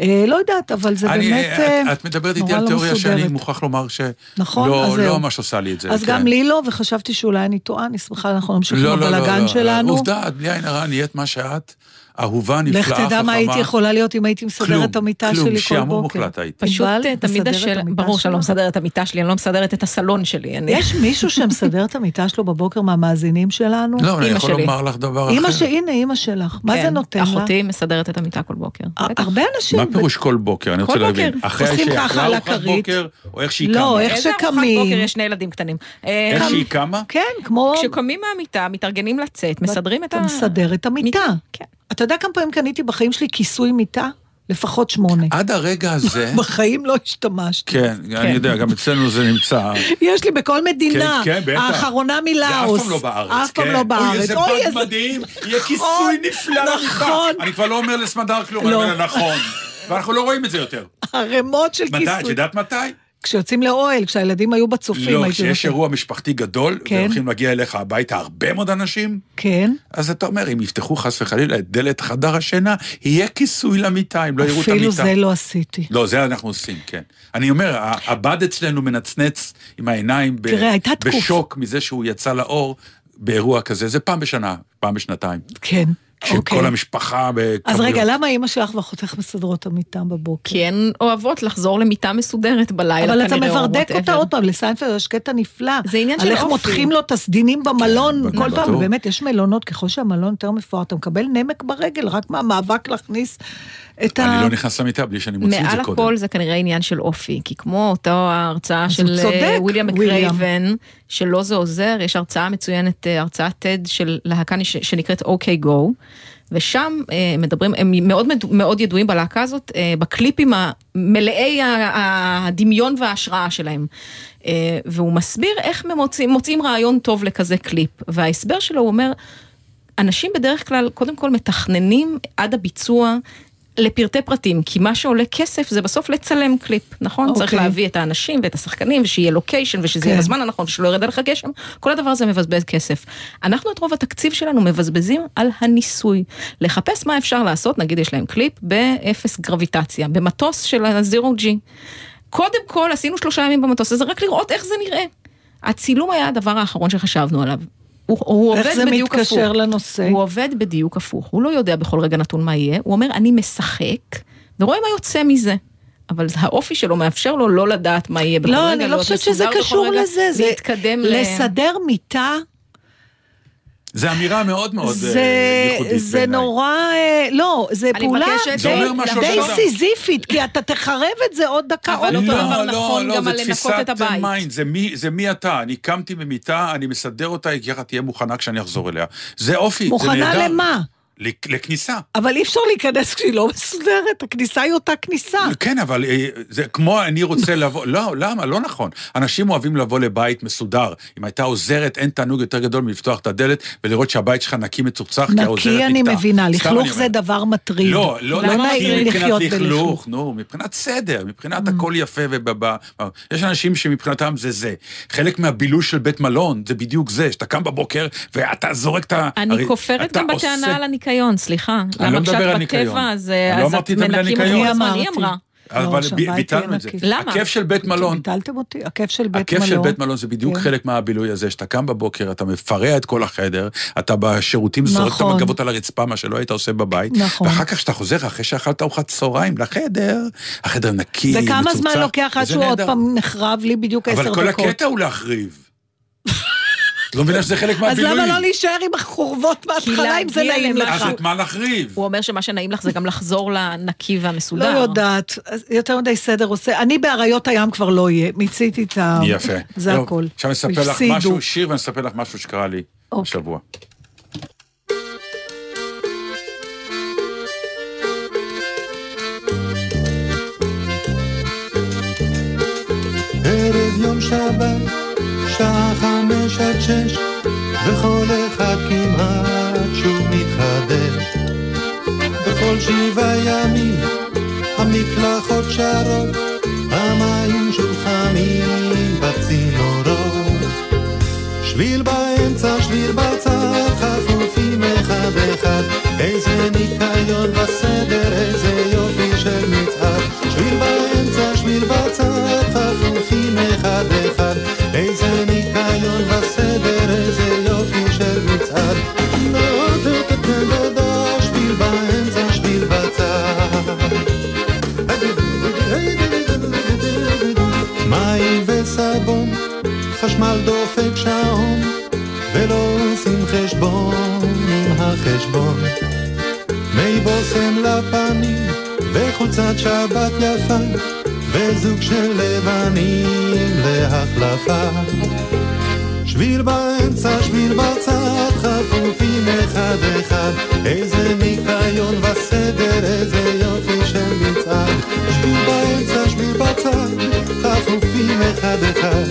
אה, לא יודעת, אבל זה אני- באמת אה, את, את מדברת איתי נורא על לא תיאוריה שאני מסודרת. מוכרח לומר שלא נכון, לא. לא ממש עושה לי את זה. אז כן. גם לי לא, וחשבתי שאולי אני טועה, אני שמחה, אנחנו נמשיך עם לא, לא, לא, הבלאגן לא. שלנו. עובדה, בלי עין הרע, נהיית מה שאת, אהובה, נפלאה, לך חכמה. תדע מה הייתי יכולה להיות אם הייתי מסדרת כלום, את המיטה כלום, שלי כל שעמום בוקר. מוחלט היית. פשוט אה, תמיד השאלה, ברור שאני לא? מסדרת את המיטה שלי, אני לא מסדרת את הסלון שלי. יש מישהו שמסדר את המיטה שלו בבוקר מהמאזינים שלנו? לא, אני יכול שלי. לומר לך דבר אחר. אמא ש... הנה, אמא שלך. מה זה כן, נותן לה? אחותי מסדרת את המיטה כל בוקר. ה- בטח. הרבה אנשים... מה פירוש כל בוקר? אני רוצה להבין. בוקר. אחרי עושים שהיא ככה אכלה על ארוחת הכרית. בוקר, או איך שהיא לא, קמה? איך איזה ארוחת שקמים. בוקר יש שני ילדים קטנים. אה, איך שהיא קמה? כן, כמו... כשקמים מהמיטה, מתארגנים לצאת, מסדרים את ה... אתה מסדר את המיטה. כן. אתה יודע כמה פעמים קניתי בחיים שלי כיסוי מיטה? לפחות שמונה. עד הרגע הזה... בחיים לא השתמשתי. כן, אני יודע, גם אצלנו זה נמצא. יש לי בכל מדינה. כן, כן, בטח. האחרונה זה אף מלאוס. פעם לא בארץ. אף פעם כן. לא בארץ. אוי, איזה בד מדהים, יהיה כיסוי נפלא. נכון. אני כבר לא אומר לסמדר כלום, אני לא. אומר נכון. ואנחנו לא רואים את זה יותר. ערימות של מתי? את כיסוי. יודעת מתי? כשיוצאים לאוהל, כשהילדים היו בצופים, לא, כשיש. אירוע משפחתי גדול, כן. והולכים להגיע אליך הביתה הרבה מאוד אנשים, כן. אז אתה אומר, אם יפתחו חס וחלילה את דלת חדר השינה, יהיה כיסוי למיטה, אם לא יראו את המיטה. אפילו זה לא עשיתי. לא, זה אנחנו עושים, כן. אני אומר, הבד אצלנו מנצנץ עם העיניים ב- תראה, בשוק מזה שהוא יצא לאור באירוע כזה. זה פעם בשנה, פעם בשנתיים. כן. כשכל אוקיי. המשפחה בכמויות. אז רגע, למה אימא שלך ואחותך מסדרות את המיטה בבוקר? כי הן אוהבות לחזור למיטה מסודרת בלילה, אבל אתה כנראה, מברדק. אותה עוד פעם, לסיינפלד יש קטע נפלא. זה עניין של על איך אופי. מותחים לו את הסדינים במלון, כן, כל. פעם, באמת, יש מלונות, ככל שהמלון יותר מפואר, אתה מקבל נמק ברגל, רק מהמאבק להכניס את ה... אני לא נכנס למיטה בלי שאני מוציא את מעל זה קודם. הכל זה כנראה עניין של אופי, כי כמו אותה ההרצאה של אה, וויליאם וויליאם. מקרייבן, שלא זה עוזר, יש הרצאה מצוינת, אה, הרצאת TED של להקה שנקראת אוקיי גו, ושם אה, מדברים, הם מאוד מאוד ידועים בלהקה הזאת, אה, בקליפים המלאי הדמיון וההשראה שלהם. והוא מסביר איך מוצאים, מוצאים רעיון טוב לכזה קליפ, וההסבר שלו הוא אומר, אנשים בדרך כלל קודם כל מתכננים עד הביצוע לפרטי פרטים, כי מה שעולה כסף זה בסוף לצלם קליפ, נכון? אוקיי. צריך להביא את האנשים ואת השחקנים, ושיהיה לוקיישן, ושזה כן. יהיה בזמן הנכון, ושלא ירד עליך גשם, כל הדבר הזה מבזבז כסף. אנחנו את רוב התקציב שלנו מבזבזים על הניסוי. לחפש מה אפשר לעשות, נגיד יש להם קליפ באפס גרביטציה, במטוס של ה-Zero G. קודם כל עשינו שלושה ימים במטוס הזה, רק לראות איך זה נראה. הצילום היה הדבר האחרון שחשבנו עליו. הוא, הוא איך עובד זה בדיוק הפוך. מתקשר לנושא? הוא עובד בדיוק הפוך, הוא לא יודע בכל רגע נתון מה יהיה, הוא אומר אני משחק, ורואה מה יוצא מזה. אבל האופי שלו מאפשר לו לא לדעת מה יהיה בכל רגע, לא, אני לא להיות חושבת שזה קשור לזה. זה להתקדם ל... לסדר מיטה, זו אמירה מאוד מאוד אה, זה, ייחודית זה בעיניי. נורא, אה, לא, זה פעולה מבקשת זה אומר משהו די על אדם. סיזיפית, כי אתה תחרב את זה עוד דקה, אבל עוד אותו פעם. דבר לא, נכון לא, גם על לנקות את הבית. מיינד, זה מי, זה מי אתה. אני קמתי במיטה, אני מסדר אותה, היא ככה תהיה מוכנה כשאני אחזור אליה. זה אופי, זה מוכנה נהדר. למה? לכ- לכניסה. אבל אי אפשר להיכנס כשהיא לא מסודרת, הכניסה היא אותה כניסה. כן, אבל אה, זה כמו אני רוצה לבוא, לא, למה? לא נכון. אנשים אוהבים לבוא לבית מסודר. אם הייתה עוזרת, אין תענוג יותר גדול מלפתוח את הדלת ולראות שהבית שלך נקי מצוחצח, כי העוזרת נקי. אני מבינה, לכלוך זה. דבר מטריד. לא, לא, לא נקי מבחינת לכלוך? נו, מבחינת סדר, מבחינת הכל יפה ובבא. יש אנשים שמבחינתם זה זה. חלק מהבילוש של בית מלון זה בדיוק זה, שאתה קם בבוקר ואתה זורק את ה... אני כופרת גם בטענה על הניקיון, סליחה. אני לא למה מדבר על כשאת ניקיון. בטבע, אז אני לא אז אמרתי את את המילה מנקים ניקיון. כל הזמן, היא אמרתי. אמרה. אבל לא, ביטלנו יהיה את זה. למה? הכיף של בית מלון, ביטלתם אותי? הכיף של בית הכיף מלון. של בית מלון זה בדיוק כן. חלק מהבילוי הזה, שאתה קם בבוקר, אתה מפרע את כל החדר, אתה בשירותים זורק את נכון. המגבות על הרצפה, מה שלא היית עושה בבית, נכון. ואחר כך כשאתה חוזר, אחרי שאכלת ארוחת צהריים לחדר, החדר נקי, מצוצח, וכמה זמן לוקח עד שהוא עוד. פעם נחרב לי בדיוק עשר אבל דקות? כל הקטע הוא להחריב. את לא מבינה שזה חלק מהבילויים. אז למה לא להישאר עם החורבות מההתחלה אם זה נעים לך? אז את מה נחריב? הוא אומר שמה שנעים לך זה גם לחזור לנקי והמסודר. לא יודעת, יותר מדי סדר עושה. אני באריות הים כבר לא אהיה, מיציתי את ה... יפה. זה הכל. עכשיו אני אספר לך משהו, שיר, ואני אספר לך משהו שקרה לי אוקיי. השבוע. ערב יום שבת שעה חמש עד שש, וכל אחד כמעט שוב מתחדש. בכל שבעה ימים המקלחות שרות, המים שוב חמים בצינורות. שביל באמצע, שביל בצד, חפופים אחד אחד, איזה ניקיון וסדר, איזה יופי של מצעד. שביל באמצע, שביל בצד, חפופים אחד אחד, וחולצת שבת יפה, וזוג של לבנים להחלפה. שביל באמצע, שביל בצד, חפופים אחד אחד, איזה ניקיון וסדר, איזה יופי של מצעד. שביל באמצע, שביל בצד, חפופים אחד אחד,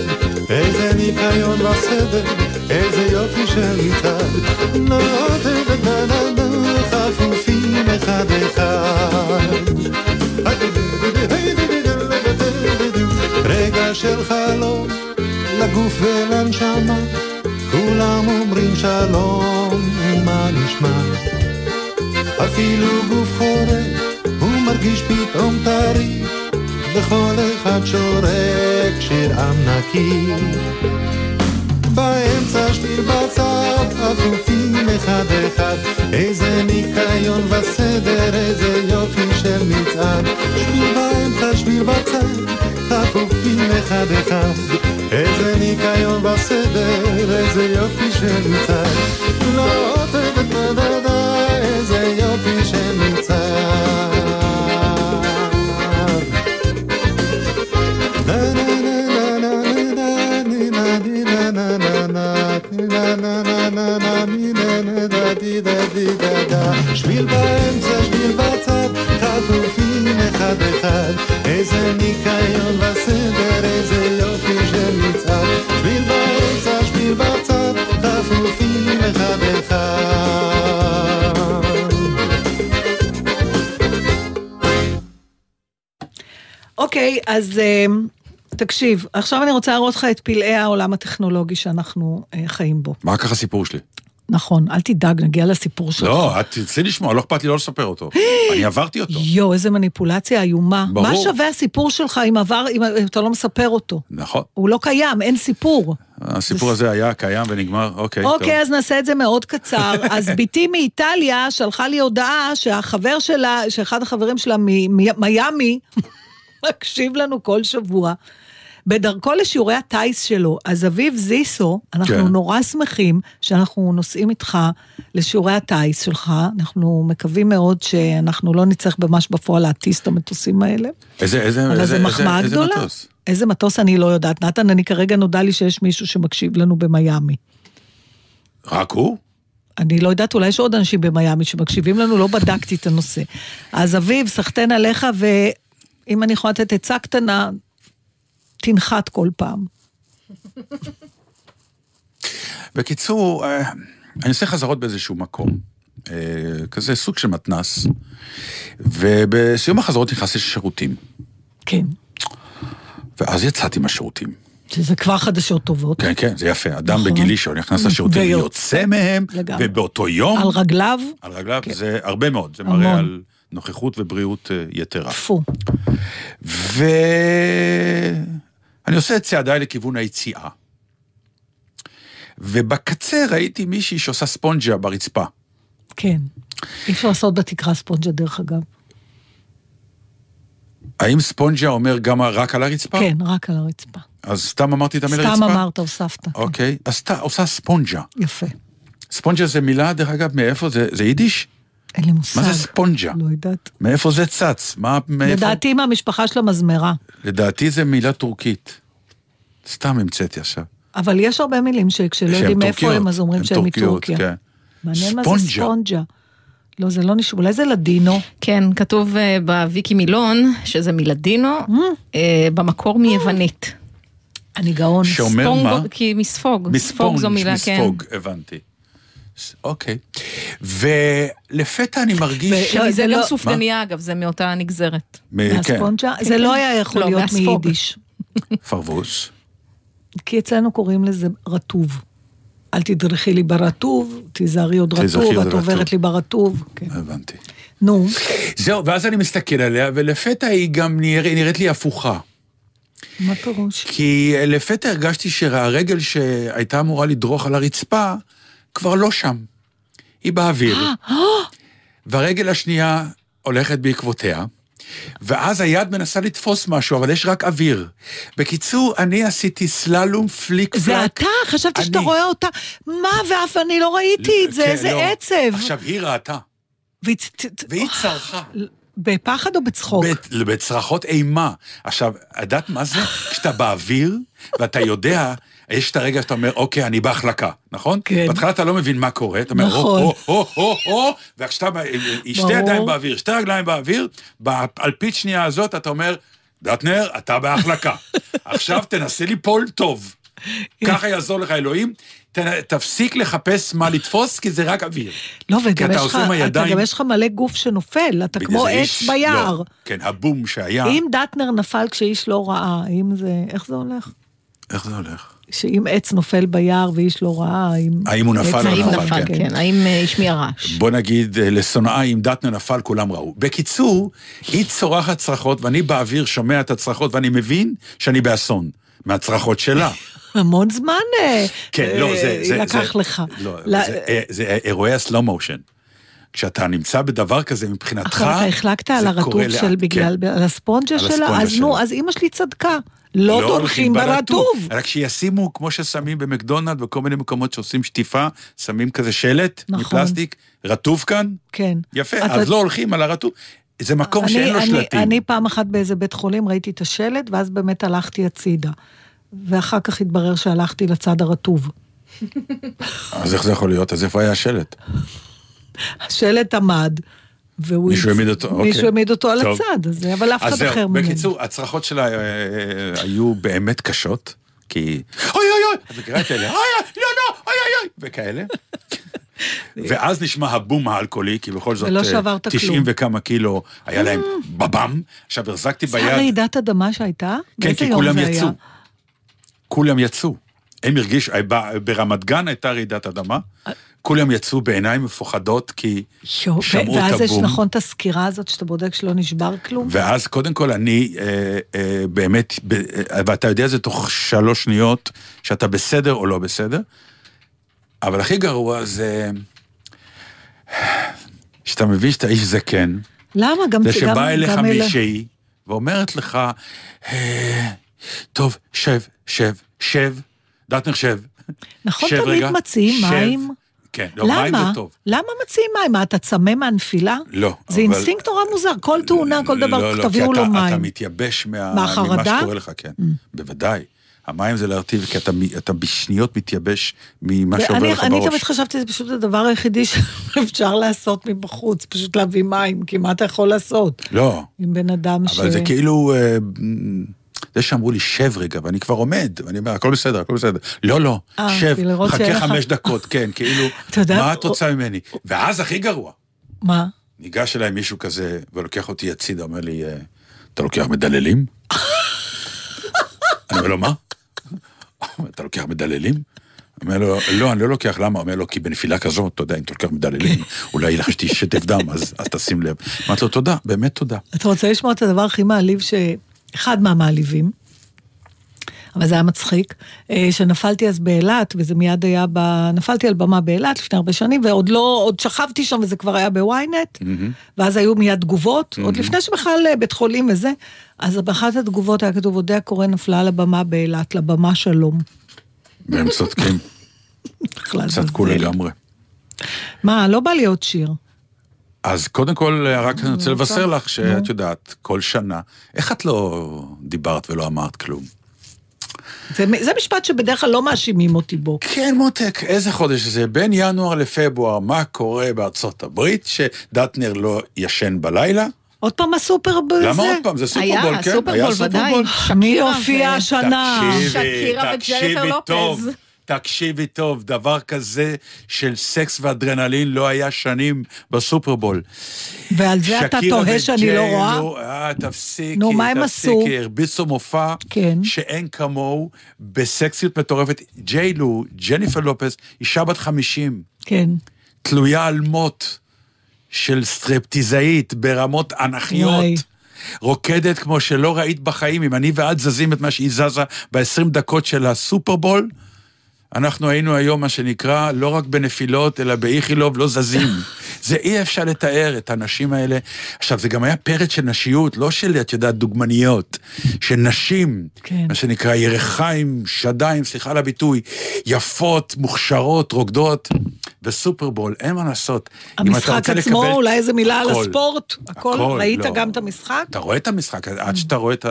איזה ניקיון וסדר, איזה יופי של מצעד. נה, נה, אחד אחד. רגע של חלום לגוף ולנשמה, כולם אומרים שלום, ומה נשמע? אפילו גוף חורק, הוא מרגיש פתאום טרי, וכל אחד שורק שיר עם נקי. באמצע שביל בצד, עפופים אחד אחד, איזה ניקיון וסדר, איזה יופי של מצעד. שביל באמצע, שביל בצד, עפופים אחד אחד, איזה ניקיון וסדר, איזה יופי של מצעד. לא, דה דה דה שביל באמצע, שביל בצד, חפופים אחד אחד, איזה ניקיון וסדר, איזה יופי של מצעד. שביל באמצע, שביל בצד, חפופים אחד אחד. אוקיי, אז אה, תקשיב, עכשיו אני רוצה להראות לך את פלאי העולם הטכנולוגי שאנחנו אה, חיים בו. מה ככה הסיפור שלי? נכון, אל תדאג, נגיע לסיפור שלך. לא, את תרצי לשמוע, לא אכפת לי לא לספר אותו. אני עברתי אותו. יואו, איזה מניפולציה איומה. ברור. מה שווה הסיפור שלך אם עבר, אם אתה לא מספר אותו? נכון. הוא לא קיים, אין סיפור. הסיפור הזה היה קיים ונגמר, אוקיי, טוב. אוקיי, אז נעשה את זה מאוד קצר. אז בתי מאיטליה שלחה לי הודעה שהחבר שלה, שאחד החברים שלה ממיאמי, מקשיב לנו כל שבוע. בדרכו לשיעורי הטיס שלו, אז אביב זיסו, אנחנו כן. נורא שמחים שאנחנו נוסעים איתך לשיעורי הטיס שלך, אנחנו מקווים מאוד שאנחנו לא נצטרך ממש בפועל להטיס את המטוסים האלה. איזה, איזה, אבל איזה, מחמאה איזה גדולה. מטוס? איזה מטוס אני לא יודעת. נתן, אני כרגע נודע לי שיש מישהו שמקשיב לנו במיאמי. רק הוא? אני לא יודעת, אולי יש עוד אנשים במיאמי שמקשיבים לנו, לא בדקתי את הנושא. אז אביב, סחטיין עליך, ואם אני יכולה לתת עצה קטנה, תנחת כל פעם. בקיצור, אה, אני עושה חזרות באיזשהו מקום, אה, כזה סוג של מתנס, ובסיום החזרות נכנסתי לשירותים, כן. ואז יצאתי מהשירותים. שזה כבר חדשות טובות. כן, כן, זה יפה. אדם נכון. בגילי שנכנס לשירותים ויוצא. מהם, לגמרי. ובאותו יום, על רגליו, על רגליו, כן. זה הרבה מאוד, זה המון. מראה על נוכחות ובריאות אה, יתרה. טפו. ואני עושה את צעדיי לכיוון היציאה. ובקצה ראיתי מישהי שעושה ספונג'ה ברצפה. כן. אי אפשר לעשות בתקרה ספונג'ה, דרך אגב. האם ספונג'ה אומר גם רק על הרצפה? כן, רק על הרצפה. אז סתם אמרתי את המילה רצפה? סתם אמרת, הוספת. אוקיי, אז אתה עושה ספונג'ה. יפה. ספונג'ה זה מילה, דרך אגב, מאיפה זה? זה יידיש? אין לי מושג. מה זה ספונג'ה? לא יודעת. מאיפה זה צץ? מה, מאיפה? לדעתי מהמשפחה של המזמרה. לדעתי זה מילה טורקית. סתם המצאתי עכשיו. אבל יש הרבה מילים שכשלא יודעים מאיפה הם, אז אומרים שהם מטורקיה. כן. מעניין מה זה ספונג'ה. לא, זה לא נשמע, אולי זה לדינו. כן, כתוב אה, בוויקי מילון שזה מלדינו, Mm. אה, במקור מיוונית. אני גאון. שאומר ספונג, מה? כי מספוג. מספונג', זו מילה, כן. מספוג, הבנתי. אוקיי. ולפתע אני מרגיש... ו- לא, זה זה גם לא- סופגניה, אגב, זה מאותה נגזרת. מ- כן, מהספונג'ה? זה כן. לא היה יכול לא, להיות. מיידיש. פרבוס. כי אצלנו קוראים לזה רטוב. אל תדרכי לי ברטוב, תיזהרי עוד רטוב, את. עוברת לי ברטוב. כן. הבנתי. נו, זהו, ואז אני מסתכל עליה, ולפתע היא גם נראית לי הפוכה. מה פירוש? כי לפתע הרגשתי שהרגל שהייתה אמורה לדרוך על הרצפה, כבר לא שם. היא באוויר. והרגל השנייה הולכת בעקבותיה, ואז היד מנסה לתפוס משהו, אבל יש רק אוויר. בקיצור, אני עשיתי סללום פליק פלק. זה אתה? חשבתי שאתה. רואה אותה. מה, ואף אני לא ראיתי את זה, כן, איזה לא. עצב. עכשיו, היא ראתה, והיא צרחה. בפחד או בצחוק? בצרחות אימה. עכשיו, את יודעת מה זה? כשאתה באוויר, ואתה יודע, יש את הרגע שאתה אומר, אוקיי, אני בהחלקה, נכון? כן. בהתחלה אתה לא מבין מה קורה, אתה אומר, נכון. או, או, או, או, או, ועכשיו, שתי ברור. ידיים באוויר, שתי רגליים באוויר, באלפית שנייה הזאת אתה אומר, דטנר, אתה בהחלקה. עכשיו תנסה ליפול טוב. ככה יעזור לך אלוהים. ת- תפסיק לחפש מה לתפוס, כי זה רק אוויר. לא, וגם יש לך, הידיים- גם יש לך מלא גוף שנופל, אתה כמו עץ איש- ביער. לא, כן, הבום שהיה, אם דטנר נפל כשאיש לא ראה, האם זה, איך זה הולך? איך זה הולך? שאם עץ נופל ביער ואיש לא ראה, האם... האם הוא נפל או האם נפל, נפל, כן. כן. האם אה, השמיע רעש. בוא נגיד, אה, לשונאה, אם דטנר נפל, כולם ראו. בקיצור, היא צורחת צרחות, ואני באוויר שומע את הצרחות, ואני מבין שאני באסון. מהצרחות שלה. המון זמן אה, כן, לא, זה... זה לקח זה, לך. לא, ל- זה, זה אירועי הסלואו מושן. כשאתה נמצא בדבר כזה, מבחינתך, עכשיו אתה החלקת על זה הרטוב קורה של לאט, בגלל, כן. על הספונג'ה על שלה? הספונג'ה אז נו. אז אימא שלי צדקה. לא דורכים ברטוב. רק שישימו, כמו ששמים במקדונלד וכל מיני מקומות שעושים שטיפה, שמים כזה שלט נכון. מפלסטיק, רטוב כאן, כן. יפה, אתה- אז לא הולכים על הרטוב. זה מקום אני- שאין לו אני- שלטים. אני פעם אחת באיזה בית חולים ראיתי את השלט, ואז באמת הלכתי הצידה. ואחר כך התברר שהלכתי לצד הרטוב. אז איך זה יכול להיות? אז איפה היה השלט? השלט עמד, והוא... מישהו העמיד אותו, אוקיי. מישהו העמיד אותו על. הצד, אז- אבל אף אחד אחר ממני. בקיצור, הצרחות שלה אה, אה, היו באמת קשות, כי אוי אוי אוי, את מכירה את אלה, אוי אוי, לא לא, אוי אוי אוי, וכאלה. ואז נשמע הבום האלכוהולי, כי בכל זאת ולא אה, שברת 90 כלום. וכמה קילו היה להם בבם. עכשיו החזקתי זה ביד, הרעידת אדמה שהייתה? כן, כי כולם זה? יצאו. כולם יצאו. הם הרגישו, ברמת גן הייתה רעידת אדמה, כולם יצאו בעיניים מפוחדות, כי יו, שמעו את ואז יש הבום. נכון את הסקירה הזאת שאתה בודק שלא נשבר כלום? ואז קודם כל אני אה, אה, באמת, ב, אה, ואתה יודע זה תוך שלוש שניות, שאתה בסדר או לא בסדר, אבל הכי גרוע זה שאתה מבין שאתה איש זקן, למה? גם זה גם- שבא אליך גם אלה- מישהי ואומרת לך, אה, טוב, שב, שב, שב, דטנר שב. נכון, שב תמיד רגע, מציעים שב. מים? כן, לא, מים למה? זה טוב. למה מציעים מים? מה, אתה צמא מהנפילה? לא. זה אבל- אינסטינקט נורא מוזר, כל תאונה, כל דבר, לא, לא, תביאו לו אתה, אתה מים. מתייבש מה, מהחרדה? ממה שקורה לך, כן. בוודאי. המים זה להרטיב, כי אתה, אתה בשניות מתייבש ממה שעובר ואני לך אני בראש. תמיד חשבתי, זה פשוט הדבר היחידי שאפשר לעשות מבחוץ, פשוט להביא מים, כי מה אתה יכול לעשות לא, עם בן אדם ש... אבל זה כאילו... זה שאמרו לי, שב רגע, ואני כבר עומד, ואני אומר, הכל בסדר, הכל בסדר. לא, לא, אה, שב, חכה חמש דקות, כן, כאילו, מה את רוצה ממני? ואז הכי גרוע, מה? ניגש אליי מישהו כזה, ולוקח אותי הצידה, אומר לי, אה, אתה לוקח מדללים? אני אומר לו, מה? אתה לוקח מדללים? אומר לו, לא, אני לא לוקח, למה? אומר לו, כי בנפילה כזאת, אתה יודע, אם אתה לוקח מדללים, אולי לך שתי שטף דם, אז אז תשים לב. אמרתי לו, תודה, באמת תודה. אתה רוצה לשמוע את הדבר הכי מעליב, ש... אחד מהמעליבים, אבל זה היה מצחיק, אה, שנפלתי אז באילת, וזה מיד היה ב... נפלתי על במה באילת לפני הרבה שנים, ועוד לא, עוד שכבתי שם וזה כבר היה בוויינט, ואז היו מיד תגובות, עוד לפני שבכלל אה, בית חולים וזה, אז באחת התגובות היה כתוב, אודיה קורן נפלה על הבמה באילת, לבמה שלום. והם צודקים, בכלל, צדקו לגמרי. מה, לא בא לי עוד שיר. אז קודם כל, רק אני רוצה לבשר לך. שאת יודעת, כל שנה, איך את לא דיברת ולא אמרת כלום? זה, זה משפט שבדרך כלל לא מאשימים אותי בו. כן, מותק, איזה חודש זה? בין ינואר לפברואר, מה קורה בארצות הברית, שדטנר לא ישן בלילה? עוד פעם הסופרבול למה זה? עוד פעם? זה סופרבול, היה, כן? סופרבול, היה ודאי. סופרבול. מי שקירה הופיע השנה? וג'ניפר לופז. טוב, תקשיבי טוב, דבר כזה של סקס ואדרנלין לא היה שנים בסופרבול. ועל זה אתה תוהה שאני לא רואה? אה, תפסיקי, נו, מה הם עשו? תפסיקי, הרביצו מופע כן. שאין כמוהו, בסקסיות מטורפת. ג'יילו, ג'ניפר לופס, אישה בת 50, כן. תלויה על מוט של סטרפטיזאית ברמות וואי. אנכיות. רוקדת כמו שלא ראית בחיים, אם אני ואת זזים את מה שהיא זזה ב-20 דקות של הסופרבול, אנחנו היינו היום, מה שנקרא, לא רק בנפילות, אלא באיכילוב, לא זזים. זה אי אפשר לתאר את הנשים האלה. עכשיו, זה גם היה פרץ של נשיות, לא של, את יודעת, דוגמניות, של נשים, כן. מה שנקרא ירחיים, שדיים, סליחה על הביטוי, יפות, מוכשרות, רוקדות, וסופרבול, אין מה לעשות. המשחק עצמו, לקבל- אולי איזה מילה על הכל. הספורט? הכל? הכל, ראית לא. גם את המשחק? אתה רואה את המשחק, עד שאתה רואה את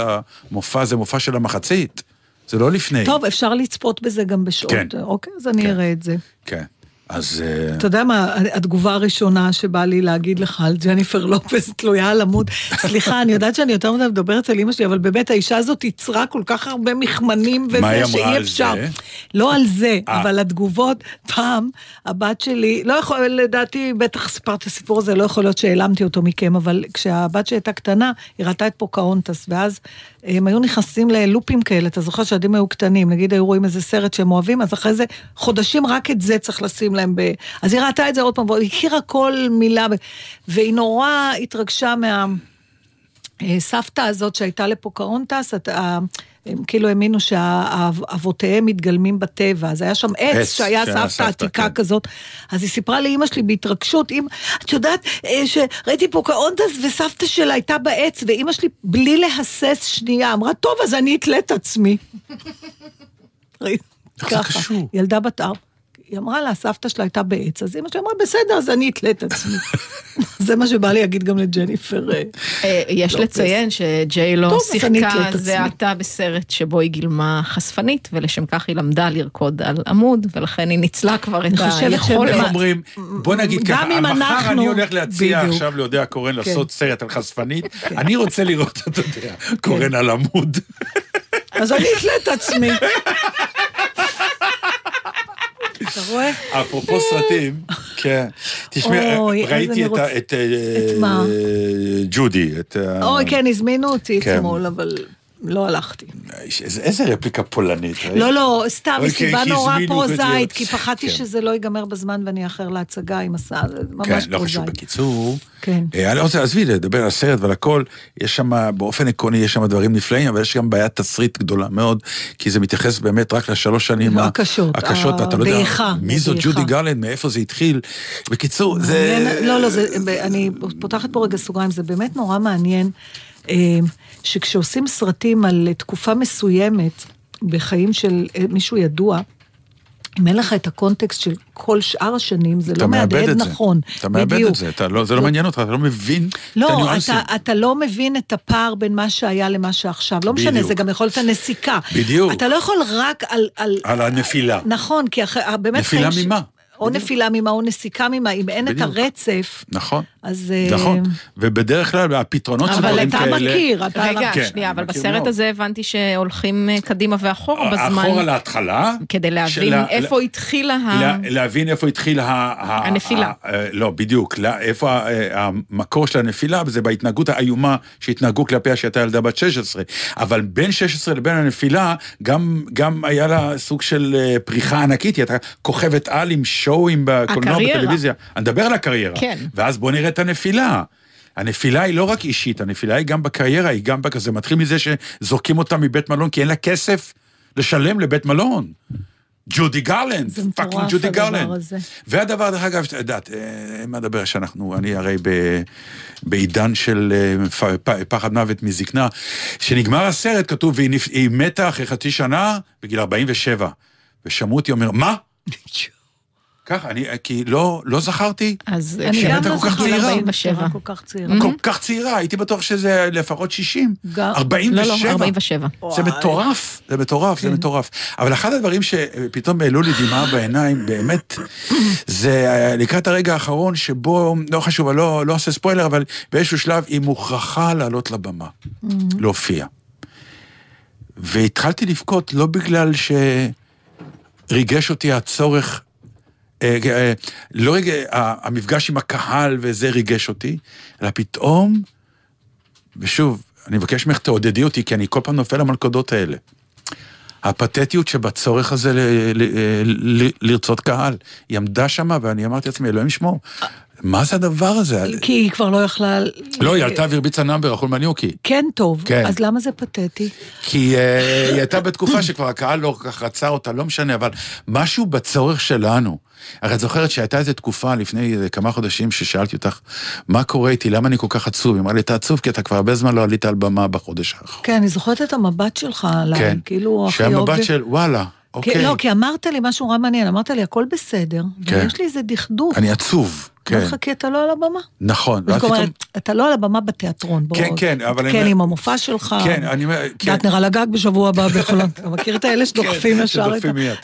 המופע, זה מופע של המחצית. זה לא לפני. טוב, אפשר לצפות בזה גם בשעות. כן. אוקיי, אז אני כן. אראה את זה. כן. אז... אה, אתה יודע מה, התגובה הראשונה שבא לי להגיד לך על ג'ניפר לופס תלויה על עמוד. סליחה, אני יודעת שאני יותר מדי מדברת על אימא שלי, אבל באמת האישה הזאת ייצרה כל כך הרבה מכמנים מה היא וזה אמרה שאי על אפשר. זה? לא על זה, אה. אבל התגובות, פעם הבת שלי, לא יכול, לדעתי, בטח סיפרת את הסיפור הזה, לא יכול להיות שהעלמתי אותו מכם, אבל כשהבת שלי הייתה קטנה, היא ראתה את פוקהונטס, ואז הם היו נכנסים ללופים כאלה, אתה זוכר שהילדים היו קטנים, נגיד היו רואים איזה סרט שהם אוהבים, אז אחרי זה חודשים רק את זה צריך לשים להם ב... אז היא ראתה את זה עוד פעם, והיא הכירה כל מילה, ב- והיא נורא התרגשה מה... אה, סבתא הזאת שהייתה לפוקהונטס, הם כאילו האמינו שאבותיהם מתגלמים בטבע, אז היה שם עץ עץ, שהיה סבתא עתיקה כן. כזאת. אז היא סיפרה לאימא שלי בהתרגשות, אם, את יודעת אה, שראיתי פוקהונטס וסבתא שלה הייתה בעץ, ואימא שלי בלי להסס שנייה אמרה, טוב, אז אני אתלה את עצמי. איך זה. קשור? ילדה בת ארבע. היא אמרה לה, הסבתא שלה הייתה בעץ, אז אמא שלי אמרה, בסדר, אז אני אתלה את עצמי. זה מה שבא לי להגיד גם לג'ניפר. אה, אה, יש לופס. לציין שג'יי לא שיחקה. זה עתה בסרט שבו היא גילמה חשפנית, ולשם כך היא למדה לרקוד על עמוד, ולכן היא ניצלה כבר את אני חושבת היכולת. איך אומרים, בוא נגיד ככה, מחר אנחנו- אני הולך להציע. עכשיו להודיה קורן כן. לעשות סרט על חשפנית, אני רוצה לראות, אתה יודע, קורן על עמוד. אז אני אתלה את עצמי. אתה רואה? אפרופו סרטים, כן, תשמע, אוי, אז ראיתי את אה, את מה? ג'ודי, את אוי, כן, הזמינו אותי כן. אתמול, אבל לא הלכתי. איזה- איזה רפליקה פולנית. ראית? לא, לא, סתם, אוקיי, מסיבה נורא. פרוזאית, כי פחדתי כן. שזה לא ייגמר בזמן ואני אאחר להצגה עם הסל, זה ממש כן, לא חשוב. פרוזאית. בקיצור, כן. אה, אני רוצה, עזבי, לדבר על הסרט ועל הכל, יש שם, באופן עקרוני, יש שם דברים נפלאים, אבל יש גם בעיית תסריט גדולה מאוד, כי זה מתייחס באמת רק לשלוש שנים ה- הקשות, הקשות, ואתה לא יודע מי זו. ג'ודי גרלנד, מאיפה זה התחיל. בקיצור, זה... לא, לא, אני פותחת פה רגע סוגריים, זה באמת נורא מעניין אה, שכשעושים סרטים על תקופה מסוימת בחיים של אה, מישהו ידוע, אם אין לך את הקונטקסט של כל שאר השנים, זה לא מהדהד את זה. נכון. אתה מאבד בדיוק. את זה, אתה לא- זה לא מעניין אותך, אתה לא מבין את לא, הניואנסים. אתה, אתה לא מבין את הפער בין מה שהיה למה שעכשיו. לא משנה, בדיוק. זה גם יכול להיות הנסיקה. בדיוק. אתה לא יכול רק על... על, על הנפילה. נכון, כי אחרי, באמת... נפילה חיים ש- ממה? או נפילה ממה או נסיקה ממה, אם אין את בדיוק. הרצף, נכון. אז... אה, נכון, ובדרך כלל הפתרונות של אבל דברים אתה כאלה... מכיר, אתה... רגע, כן, שנייה, אבל בסרט מאוד. הזה הבנתי שהולכים אה, קדימה ואחורה בזמן, אחורה להתחלה. כדי להבין של- איפה התחילה ה... לה- להבין איפה התחיל ה... ה- הנפילה. ה- אה, לא, בדיוק, לא, איפה ה- אה, המקור של הנפילה, וזה בהתנהגות האיומה שהתנהגו כלפיה שהייתה ילדה בת 16. אבל בין 16 לבין הנפילה, גם, גם היה לה סוג של אה, פריחה ענקית, היא הייתה כוכבת על עם show-ים בקולנוע, הקריירה. בטלוויזיה. אני מדבר על הקריירה. כן. ואז בוא נראה את הנפילה. הנפילה היא לא רק אישית, הנפילה היא גם בקריירה, היא גם בכזה, מתחיל מזה שזורקים אותה מבית מלון כי אין לה כסף לשלם לבית מלון. ג'ודי גרלנד, fucking ג'ודי גרלנד. והדבר, דרך אגב, את יודעת, אה, מה לדבר שאנחנו, אני הרי ב, בעידן של אה, פחד מוות מזקנה, שנגמר הסרט, כתוב, והיא נפ- מתה אחרי חצי שנה, בגיל 47. ושמעו אותי אומר, מה? ככה, אני, כי לא, לא זכרתי. אז אני גם לא צעירה. 47. כל כך צעירה. כל כך צעירה, הייתי בטוח שזה לפחות 60. גם- 47. לא, לא, 47. זה מטורף, זה מטורף, כן. זה מטורף. אבל אחד הדברים שפתאום העלו לי דמעה בעיניים, באמת, זה אה, לקראת הרגע האחרון שבו, לא חשוב, אני לא, לא עושה ספוילר, אבל באיזשהו שלב היא מוכרחה לעלות לבמה, Mm-hmm. להופיע. והתחלתי לבכות לא בגלל שריגש אותי הצורך, לא רגע, המפגש עם הקהל וזה ריגש אותי, אלא פתאום, ושוב, אני מבקש ממך תעודדי אותי, כי אני כל פעם נופל למלכודות האלה. הפתטיות שבצורך הזה ל- ל- ל- לרצות קהל. היא עמדה שמה ואני אמרתי לעצמי, אלוהים שמור, מה זה הדבר הזה? כי היא כבר לא יכלה... לא, היא עלתה והרביצה נאמבר, אכול מניוקי. כן טוב, כן. אז למה זה פתטי? כי אה, היא הייתה בתקופה שכבר הקהל לא כל כך רצה אותה, לא משנה, אבל משהו בצורך שלנו. הרי את זוכרת שהייתה איזו תקופה לפני כמה חודשים ששאלתי אותך, מה קורה איתי, למה אני כל כך עצוב? היא אמרה לי, אתה עצוב כי אתה כבר הרבה זמן לא עלית על במה בחודש האחרון. כן, אני זוכרת את המבט שלך עליי, כן, כאילו... הכי שהמבט אוהב- של וואלה, כי- אוקיי, לא, כי אמרת לי משהו נורא מעניין, אמרת לי, הכל בסדר, כן. ויש לי איזה דכדוך. אני עצוב, כן. כן, לך כי אתה לא על הבמה. נכון. זאת אומרת, פתאום- אתה לא על הבמה בתיאטרון, בוא. כן, כן, אבל אני כן, אומר- עם המופע שלך. כן, אני אומר, כן. דטנר על הגג בשבוע הבא בחולון. אתה מכיר את האלה שדוחפים כן, ישר ה... שדוחפים מיד.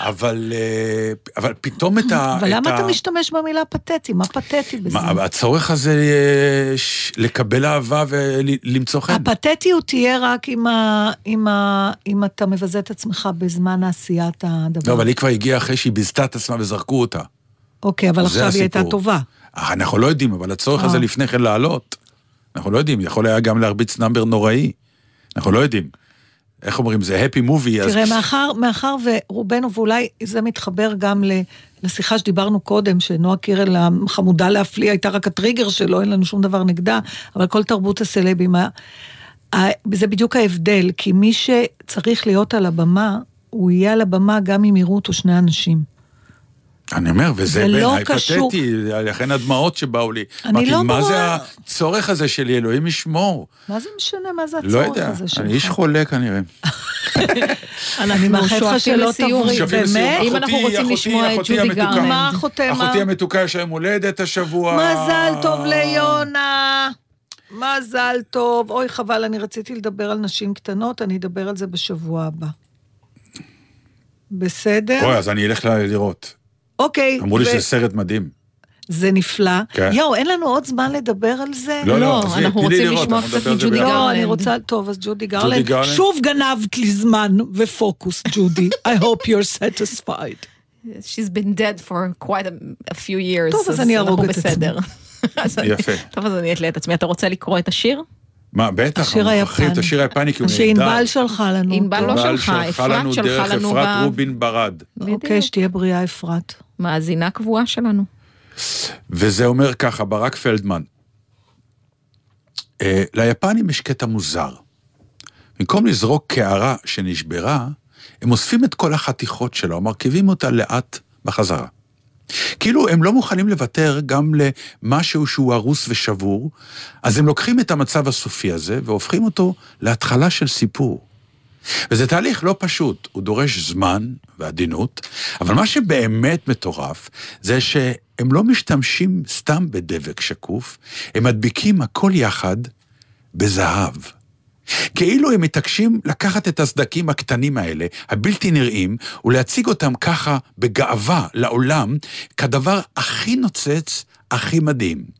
אבל, אה, אבל פתאום את ה... אבל למה אתה משתמש במילה פתטי? מה פתטי בזה? מה, הצורך הזה אה, ש- לקבל אהבה ולמצוא חן. הפתטיות תהיה רק אם, ה, אם, ה, אם אתה מבזה את עצמך בזמן עשיית הדבר. לא, אבל היא כבר הגיעה אחרי שהיא ביזתה את עצמה וזרקו אותה. אוקיי, אבל עכשיו היא הייתה הסיפור. טובה. אה, אנחנו לא יודעים, אבל הצורך אה. הזה לפני כן לעלות, אנחנו לא יודעים, יכול היה גם להרביץ נאמבר נוראי. אנחנו לא יודעים. איך אומרים, זה מובי, אז... תראה, מאחר, מאחר ורובנו, ואולי זה מתחבר גם ל- לשיחה שדיברנו קודם, שנועה קירל החמודה להפליא הייתה רק הטריגר שלו, אין לנו שום דבר נגדה, אבל כל תרבות הסלבים, זה בדיוק ההבדל, כי מי שצריך להיות על הבמה, הוא יהיה על הבמה גם אם יראו אותו שני אנשים. אני אומר, וזה זה לא בעיניי קשור. פתטי, לכן הדמעות שבאו לי. אני אמרתי, לא מה זה הצורך הזה שלי, אלוהים ישמור. מה זה משנה מה זה לא הצורך יודע, הזה שלך? אני איש חולה כנראה. אני מאחלת לך שלא לסיום. באמת? אם אנחנו רוצים לשמוע את ג'ודי. גרלנד. מה חותם? אחותי המתוקה יש לה יום הולדת השבוע. מזל טוב ליונה. מזל טוב. אוי, חבל, אני רציתי לדבר על נשים קטנות, אני אדבר על זה בשבוע הבא. בסדר? אוי, אז אני אלך לראות. אוקיי. אמרו לי ו- שזה סרט מדהים. זה נפלא. כן. יואו, אין לנו עוד זמן לדבר על זה? לא, לא, לא, אנחנו לי רוצים לראות, לשמוע אנחנו קצת מג'ודי ביחד. לא, גרלנד. אני רוצה, טוב, אז ג'ודי גרלנד. גרלנד? שוב גנבת לי זמן ופוקוס, ג'ודי. I hope you're satisfied. She's been dead for quite a, a few years. טוב, אז אני אנחנו את עצמי. בסדר. אז אני- יפה. טוב, אז אני אתלה את עצמי. אתה רוצה לקרוא את השיר? מה, בטח, השיר מוכרחים את היפני. השיר היפני כי הוא נהדר. שענבל שלחה לנו. ענבל. לא שלחה, שלחה אפרת לנו שלחה דרך לנו אפרת ב- רובין ברד. אוקיי, שתהיה בריאה אפרת. מאזינה קבועה שלנו. וזה אומר ככה, ברק פלדמן, אה, ליפנים יש קטע מוזר. במקום לזרוק קערה שנשברה, הם אוספים את כל החתיכות שלה, ומרכיבים אותה לאט בחזרה. כאילו הם לא מוכנים לוותר גם למשהו שהוא הרוס ושבור, אז הם לוקחים את המצב הסופי הזה והופכים אותו להתחלה של סיפור. וזה תהליך לא פשוט, הוא דורש זמן ועדינות, אבל מה שבאמת מטורף זה שהם לא משתמשים סתם בדבק שקוף, הם מדביקים הכל יחד בזהב. כאילו הם מתעקשים לקחת את הסדקים הקטנים האלה, הבלתי נראים, ולהציג אותם ככה בגאווה לעולם, כדבר הכי נוצץ, הכי מדהים.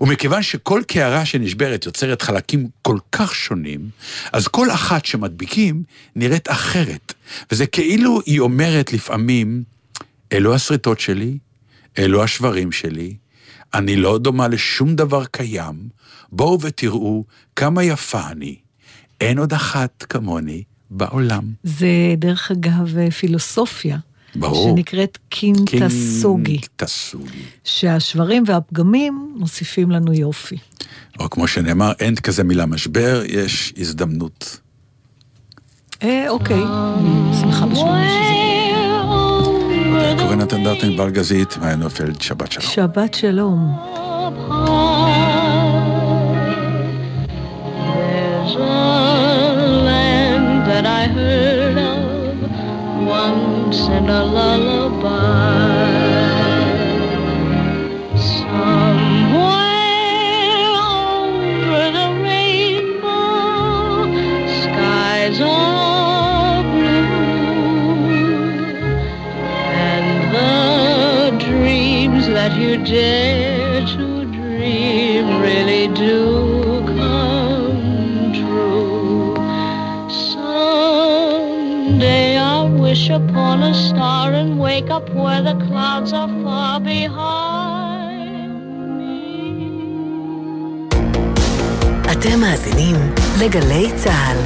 ומכיוון שכל קערה שנשברת יוצרת חלקים כל כך שונים, אז כל אחת שמדביקים נראית אחרת. וזה כאילו היא אומרת לפעמים, אלו השריטות שלי, אלו השברים שלי, אני לא דומה לשום דבר קיים, בואו ותראו כמה יפה אני. אין עוד אחת כמוני בעולם. זה דרך אגב פילוסופיה. ברור. שנקראת קינטסוגי. קינטסוגי. שהשברים והפגמים מוסיפים לנו יופי. או כמו שנאמר, אין כזה מילה משבר, יש הזדמנות. אה, אוקיי, שמחה לשמוע שזה... קוראים נתן דרטן בלגזית, מאיה נופלד, שבת שלום. שבת שלום. There's a land that I heard one sing a lullaby. Somewhere over the rainbow, skies are blue, and the dreams that you dare to dream really do wish upon a star and wake up where the clouds are far behind. אתם מאזינים לגלי צה"ל.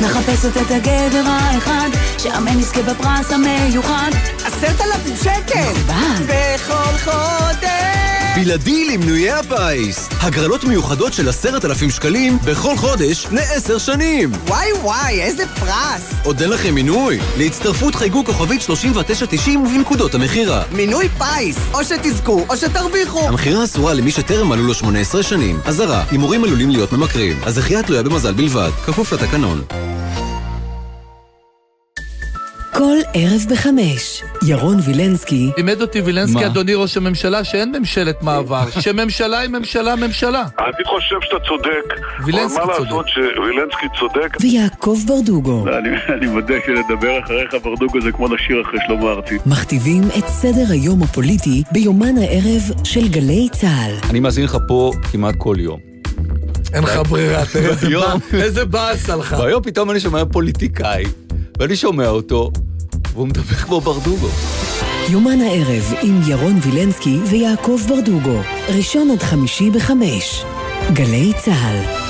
מחפשת את הגבר האחד, שאמן יזכה בפרס המיוחד. עשרת אלפים שקל! בכל חודש! בלעדי למנויי הפיס. הגרלות מיוחדות של עשרת אלפים שקלים בכל חודש לעשר שנים. וואי וואי, איזה פרס! עוד אין לכם מינוי? להצטרפות חייגו כוכבית 3990 ובנקודות המכירה. מינוי פיס! או שתזכו או שתרוויחו! המכירה אסורה למי שטרם מלאו לו 18 שנים. אזהרה, הימורים עלולים להיות ממכרים. הזכייה תלויה במזל בלבד, כפוף לתקנון. כל ערב בחמש, ירון וילנסקי, לימד אותי וילנסקי, מה? אדוני ראש הממשלה, שאין ממשלת מעבר, שממשלה היא ממשלה ממשלה. אני חושב שאתה צודק. וילנסקי אבל מה צודק. לעשות שווילנסקי צודק? ויעקב ברדוגו, אני, אני מודה שלדבר אחריך ברדוגו זה כמו לשיר אחרי שלמה ארצי. מכתיבים את סדר היום הפוליטי ביומן הערב של גלי צה"ל. אני מאזין לך פה כמעט כל יום. אין לך ברירה, תראה איזה היום- בא- איזה באסה לך. והיום פתאום אני שומע פוליטיקאי, ואני שומע אותו, והוא מדבר כמו ברדוגו. יומן הערב עם ירון וילנסקי ויעקב ברדוגו, ראשון עד חמישי בחמש. גלי צה"ל.